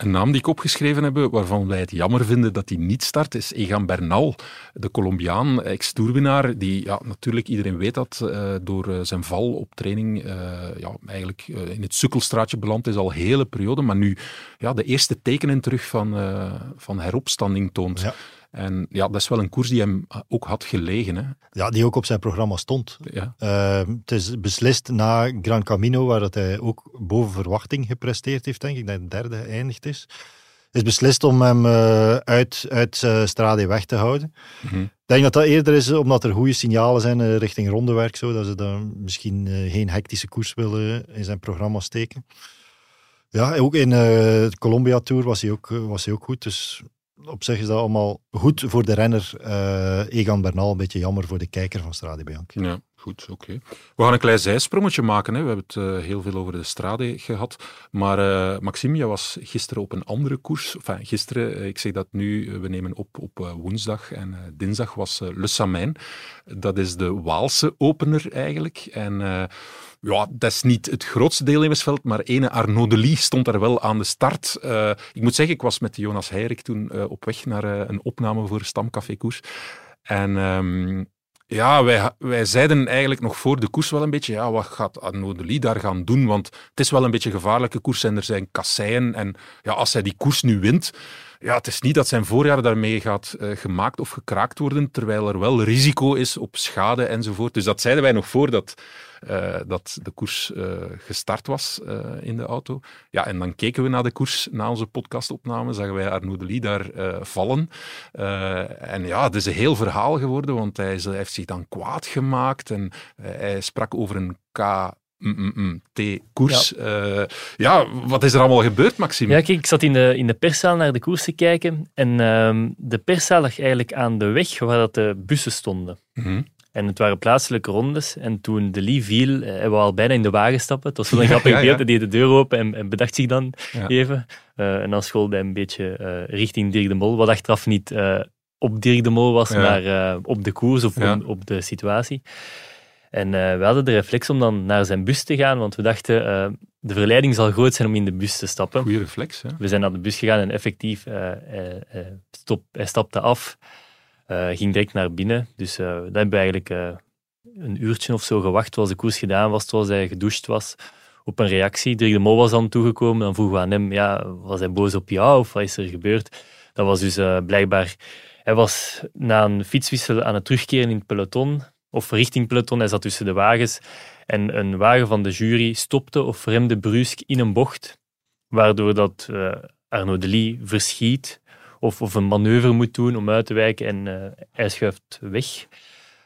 Een naam die ik opgeschreven heb, waarvan wij het jammer vinden dat hij niet start, is Egan Bernal, de Colombiaan, ex-toerwinnaar, die ja, natuurlijk, iedereen weet dat, uh, door uh, zijn val op training uh, ja, eigenlijk in het sukkelstraatje beland is al hele periode, maar nu ja, de eerste tekenen terug van, van heropstanding toont. En ja, dat is wel een koers die hem ook had gelegen. Hè. Ja, die ook op zijn programma stond. Ja. Uh, het is beslist na Gran Camino, waar dat hij ook boven verwachting gepresteerd heeft, denk ik, dat hij derde geëindigd is. is beslist om hem uh, uit, uit uh, Strade weg te houden. Mm -hmm. Ik denk dat dat eerder is omdat er goede signalen zijn uh, richting rondewerk, zo, dat ze dan misschien geen hectische koers willen in zijn programma steken. Ja, ook in de Colombia Tour was hij ook, was hij ook goed. Dus op zich is dat allemaal goed voor de renner uh, Egan Bernal. Een beetje jammer voor de kijker van Strade Bianchi. Ja, goed, oké. We gaan een klein zijsprongetje maken. Hè. We hebben het uh, heel veel over de Strade gehad. Maar uh, Maxime, jij was gisteren op een andere koers. Enfin, gisteren, ik zeg dat nu, we nemen op op woensdag en dinsdag was Le Samijn. Dat is de Waalse opener eigenlijk. En ja, dat is niet het grootste deelnemersveld, maar ene Arnaud Delis stond daar wel aan de start. Uh, ik moet zeggen, ik was met Jonas Heirik toen uh, op weg naar uh, een opname voor Stamcafé Koers. En um, ja, wij, wij zeiden eigenlijk nog voor de koers wel een beetje, ja, wat gaat Arnaud Delis daar gaan doen? Want het is wel een beetje gevaarlijke koers en er zijn kasseien. En ja, als hij die koers nu wint, ja, het is niet dat zijn voorjaar daarmee gaat uh, gemaakt of gekraakt worden, terwijl er wel risico is op schade enzovoort. Dus dat zeiden wij nog voor dat, uh, dat de koers uh, gestart was in de auto. Ja, en dan keken we naar de koers, na onze podcastopname, zagen wij Arnaud Delis daar vallen. en ja, het is een heel verhaal geworden, want hij, hij heeft zich dan kwaad gemaakt en hij sprak over een K T-koers. Ja. Uh, ja. wat is er allemaal gebeurd, Maxime? Ja, kijk, ik zat in de, in de perszaal naar de koers te kijken en uh, de perszaal lag eigenlijk aan de weg waar dat de bussen stonden. Mm -hmm. En het waren plaatselijke rondes. En toen de Lee viel, eh, hij wou al bijna in de wagen stappen. Het was een grappig beeld. Hij deed de deur open en, en bedacht zich dan even. Uh, en dan schoolde hij een beetje uh, richting Dirk de Mol. Wat achteraf niet op Dirk de Mol was, maar op de koers of op, op de situatie. En uh, we hadden de reflex om dan naar zijn bus te gaan, want we dachten, uh, de verleiding zal groot zijn om in de bus te stappen. Goeie reflex, hè? We zijn naar de bus gegaan en effectief, uh, stop, hij stapte af. ging direct naar binnen. Dus dat hebben we eigenlijk een uurtje of zo gewacht, zoals de koers gedaan was, zoals hij gedoucht was, op een reactie. Dirk de Mol was dan toegekomen. Dan vroegen we aan hem, ja, was hij boos op jou of wat is er gebeurd? Dat was dus blijkbaar... Hij was na een fietswissel aan het terugkeren in het peloton, of richting peloton. Hij zat tussen de wagens. En een wagen van de jury stopte of remde brusk in een bocht, waardoor dat uh, Arnaud Delis verschiet of, of een manoeuvre moet doen om uit te wijken en uh, hij schuift weg.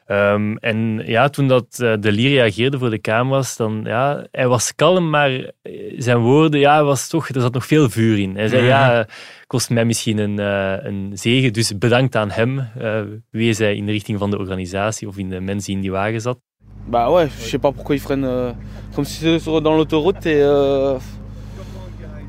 Um, en ja, toen dat uh, De Lier reageerde voor de camera's, dan ja, hij was kalm, maar zijn woorden, ja, was toch, er zat nog veel vuur in. Hij zei, mm ja, kost mij misschien een, uh, een zegen, dus bedankt aan hem, uh, wees hij in de richting van de organisatie of in de mensen die in die wagen zat. Bah ouais, je sais pas pourquoi il freine euh, comme si c'était dans l'autoroute et, euh,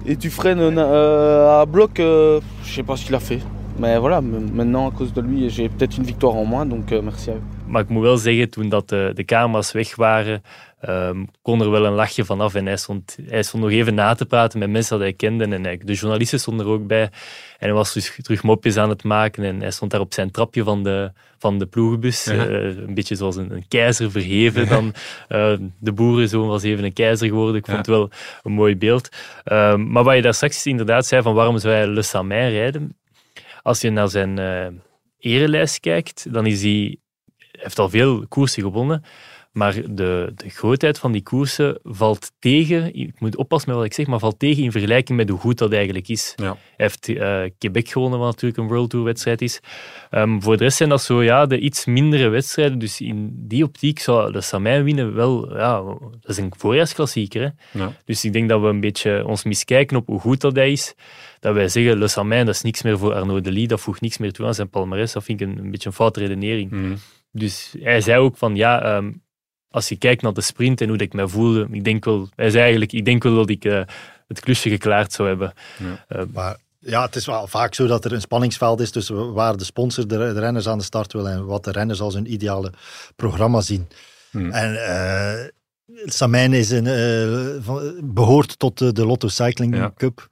et tu freines euh, à bloc, je sais pas ce qu'il a fait. Mais voilà, maintenant à cause de lui, j'ai peut-être une victoire en moins, donc merci à eux. Maar ik moet wel zeggen, toen dat de, de camera's weg waren, um, kon er wel een lachje vanaf. En hij stond, hij stond nog even na te praten met mensen dat hij kende. En hij, de journalisten stonden er ook bij. En hij was dus terug mopjes aan het maken. En hij stond daar op zijn trapje van de, van de ploegbus. Uh, een beetje zoals een, een keizer verheven. Dan, uh, [laughs] de boerenzoon was even een keizer geworden. Ik vond het wel een mooi beeld. Uh, maar wat je daar straks inderdaad zei, van waarom zou hij Le Samin rijden? Als je naar zijn uh, erelijst kijkt, dan is hij heeft al veel koersen gewonnen. Maar de, de grootheid van die koersen valt tegen, ik moet oppassen met wat ik zeg, maar valt tegen in vergelijking met hoe goed dat eigenlijk is. Ja. Hij heeft uh, Quebec gewonnen, wat natuurlijk een World Tour wedstrijd is. Um, voor de rest zijn dat zo ja, de iets mindere wedstrijden. Dus in die optiek zou de Samijn winnen wel, ja, dat is een voorjaarsklassieker. Hè? Ja. Dus ik denk dat we een beetje ons miskijken op hoe goed dat hij is. Dat wij zeggen, Le Samijn, dat is niks meer voor Arnaud Delis, dat voegt niks meer toe aan zijn palmarès. Dat vind ik een, een beetje een foute redenering. Mm. Dus hij zei ook van, ja, um, als je kijkt naar de sprint en hoe ik me voelde, ik denk wel, hij zei eigenlijk, ik denk wel dat ik uh, het klusje geklaard zou hebben. Ja. Uh, maar ja, het is wel vaak zo dat er een spanningsveld is tussen waar de sponsor de, de renners aan de start wil en wat de renners als hun ideale programma zien. Hmm. En uh, Samijn is een, van, behoort tot de, de Lotto Cycling ja. Cup.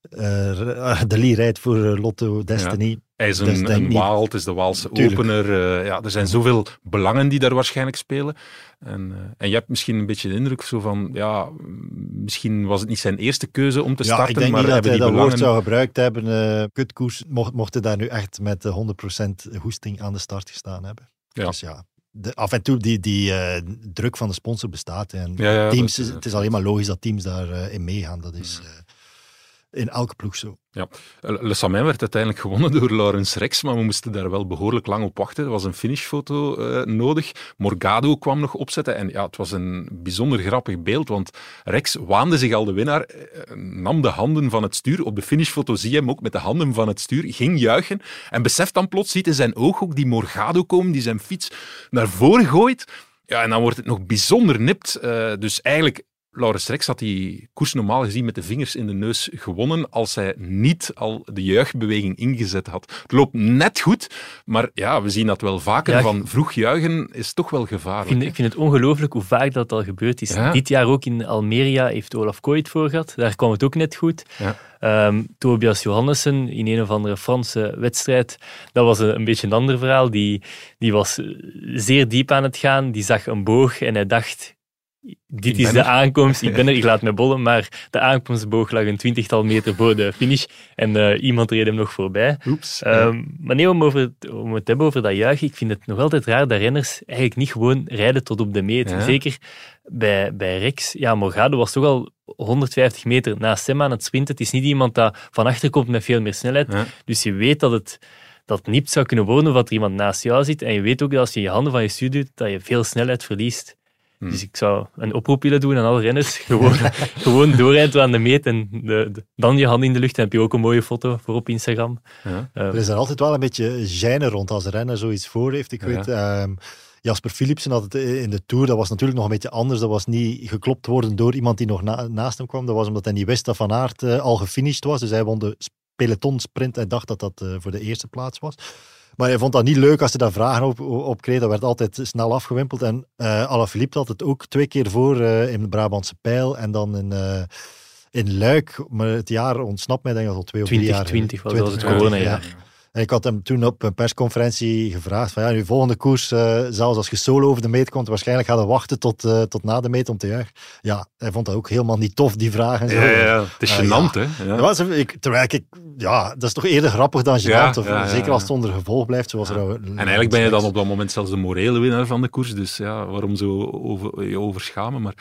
[laughs] de Lee rijdt voor Lotto Destiny. Ja. Hij is een, een Waal, het is de Waalse opener. Uh, ja, er zijn zoveel belangen die daar waarschijnlijk spelen. En, uh, en je hebt misschien een beetje de indruk zo van, ja, misschien was het niet zijn eerste keuze om te ja, starten. Ik denk maar niet dat hij dat belangen... woord zou gebruikt hebben. Uh, kutkoers, mocht, mocht hij daar nu echt met 100% hoesting aan de start gestaan hebben. Ja. Dus ja, de, af en toe die, die uh, druk van de sponsor bestaat. En ja, ja, teams, dat, het is alleen maar logisch dat teams daarin uh, in meegaan. Dat is... In elke ploeg zo. Ja. Le Samin werd uiteindelijk gewonnen door Laurens Rex, maar we moesten daar wel behoorlijk lang op wachten. Er was een finishfoto uh, nodig. Morgado kwam nog opzetten en ja, het was een bijzonder grappig beeld, want Rex waande zich al de winnaar, uh, nam de handen van het stuur. Op de finishfoto zie je hem ook met de handen van het stuur, ging juichen en beseft dan plots, ziet in zijn oog ook die Morgado komen, die zijn fiets naar voren gooit. Ja, en dan wordt het nog bijzonder nipt. Dus eigenlijk Laurens Rex had die koers normaal gezien met de vingers in de neus gewonnen als hij niet al de juichbeweging ingezet had. Het loopt net goed, maar ja, we zien dat wel vaker. van vroeg juichen is toch wel gevaarlijk. Ik vind, ik vind het ongelooflijk hoe vaak dat al gebeurd is. Dit jaar ook in Almeria heeft Olaf Kooi het voor gehad. Daar kwam het ook net goed. Ja. Um, Tobias Johannessen in een of andere Franse wedstrijd, dat was een, een, beetje een ander verhaal. Die, die was zeer diep aan het gaan. Die zag een boog en hij dacht dit is de aankomst. Ik ben er, ik laat me bollen, maar de aankomstboog lag een twintigtal meter voor de finish en uh, iemand reed hem nog voorbij. Oeps. Um, maar nee, om, over, om het te hebben over dat juichen, ik vind het nog altijd raar dat renners eigenlijk niet gewoon rijden tot op de meet. Ja. Zeker bij, bij Rex. Ja, Morgado was toch al 150 meter naast hem aan het sprinten. Het is niet iemand dat van achter komt met veel meer snelheid. Ja. Dus je weet dat het dat niet zou kunnen worden wat er iemand naast jou zit. En je weet ook dat als je je handen van je stuur doet, dat je veel snelheid verliest. Hmm. Dus ik zou een oproep willen doen aan alle renners. [laughs] Gewoon, gewoon doorrijden aan de meet en de, de, dan je hand in de lucht. Dan heb je ook een mooie foto voor op Instagram. Ja. Uh, er is er altijd wel een beetje gêne rond als een renner zoiets voor heeft. Ik weet... Um, Jasper Philipsen had het in de Tour, dat was natuurlijk nog een beetje anders. Dat was niet geklopt worden door iemand die nog na, naast hem kwam. Dat was omdat hij niet wist dat Van Aert uh, al gefinished was. Dus hij won de peloton sprint en dacht dat dat uh, voor de eerste plaats was. Maar hij vond dat niet leuk als hij daar vragen op, op kreeg. Dat werd altijd snel afgewimpeld. En uh, Alaphilippe had het ook twee keer voor uh, in de Brabantse Pijl en dan in, uh, in Luik. Maar het jaar ontsnapt mij, denk ik, al twee of drie jaar. 2020 was het corona jaar. En ik had hem toen op een persconferentie gevraagd van ja, nu volgende koers, uh, zelfs als je solo over de meet komt, waarschijnlijk gaan we wachten tot, uh, tot na de meet om te juichen. Ja, hij vond dat ook helemaal niet tof, die vragen. Ja, ja, ja, het is uh, gênant, ja. hè? Ja. Was, ik, terwijl ik, ja, dat is toch eerder grappig dan gênant, ja, of, zeker als het onder gevolg blijft. Zoals er en eigenlijk ben je dan op dat moment zelfs de morele winnaar van de koers, dus ja, waarom zo over, je overschamen, maar...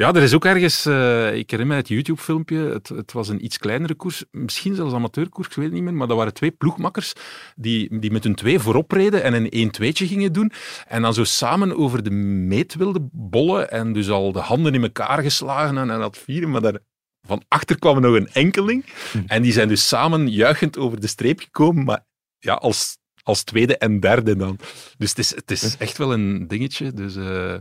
Ja, er is ook ergens, uh, ik herinner me het YouTube-filmpje, het, het, was een iets kleinere koers, misschien zelfs amateurkoers, ik weet het niet meer, maar dat waren twee ploegmakkers die, die met hun twee voorop reden en een 1 2 gingen doen en dan zo samen over de meet wilden bollen en dus al de handen in elkaar geslagen en, en dat vieren, maar daar, van achter kwam nog een enkeling hm. en die zijn dus samen juichend over de streep gekomen, maar ja, als, als tweede en derde dan. Dus het is, het is echt wel een dingetje, dus... Uh,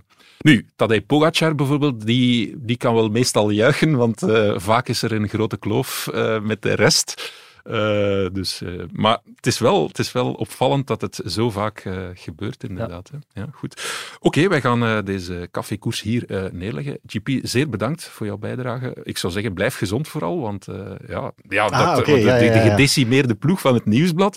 nu, Tadej Pogacar bijvoorbeeld, die, die kan wel meestal juichen, want uh, vaak is er een grote kloof uh, met de rest. Uh, dus, uh, maar het is, wel, het is wel opvallend dat het zo vaak uh, gebeurt, inderdaad. Ja. Hè? Ja, goed. Oké, wij gaan deze cafékoers hier neerleggen. GP, zeer bedankt voor jouw bijdrage. Ik zou zeggen, blijf gezond vooral, want ja, ja, ah, dat, okay, de, ja, de, ja, de, gedecimeerde ploeg van het nieuwsblad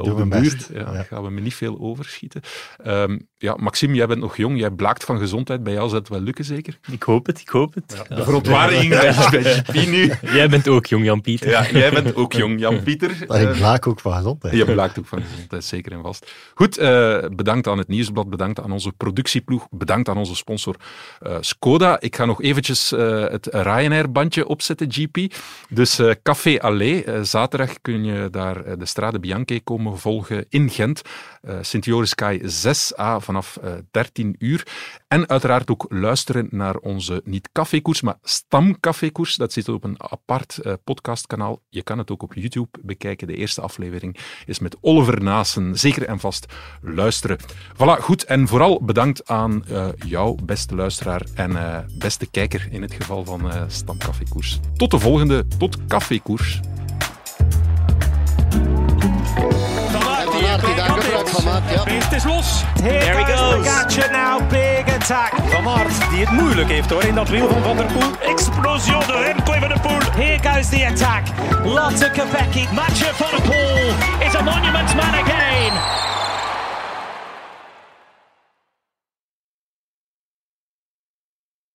op de buurt, ja, ja. gaan we me niet veel overschieten. Um, ja, Maxime, jij bent nog jong, jij blaakt van gezondheid. Bij jou zal het wel lukken, zeker? Ik hoop het, ik hoop het. de verontwaardiging [laughs] bij, bij GP nu. Jij bent ook jong, Jan-Pieter. Ja, jij bent ook jong. Jan-Pieter. [laughs] Maar ik blaak ook van gezondheid. Je blaakt ook van gezondheid, zeker en vast. Goed, uh, bedankt aan het Nieuwsblad, bedankt aan onze productieploeg, bedankt aan onze sponsor uh, Skoda. Ik ga nog eventjes uh, het Ryanair-bandje opzetten, GP. Dus Café Allé, zaterdag kun je daar de Strade Bianche komen volgen in Gent. Sint-Joris Kai 6a vanaf 13 uur. En uiteraard ook luisteren naar onze niet cafékoers, maar stamcafékoers. Dat zit op een apart podcastkanaal. Je kan het ook op YouTube bekijken. De eerste aflevering is met Oliver Naassen. Zeker en vast luisteren. Voilà, goed. En vooral bedankt aan uh, jou, beste luisteraar en uh, beste kijker in het geval van uh, Stamcafékoers. Tot de volgende, tot Cafékoers. Beest is los. There he goes. Pogacar now, big attack. Van Aert, die het moeilijk heeft hoor in dat wiel van Van der Poel. Explosion door Remco Van der Poel. Here goes the attack. Lotte Kopecky. Matcher Van der Poel is a monument man again.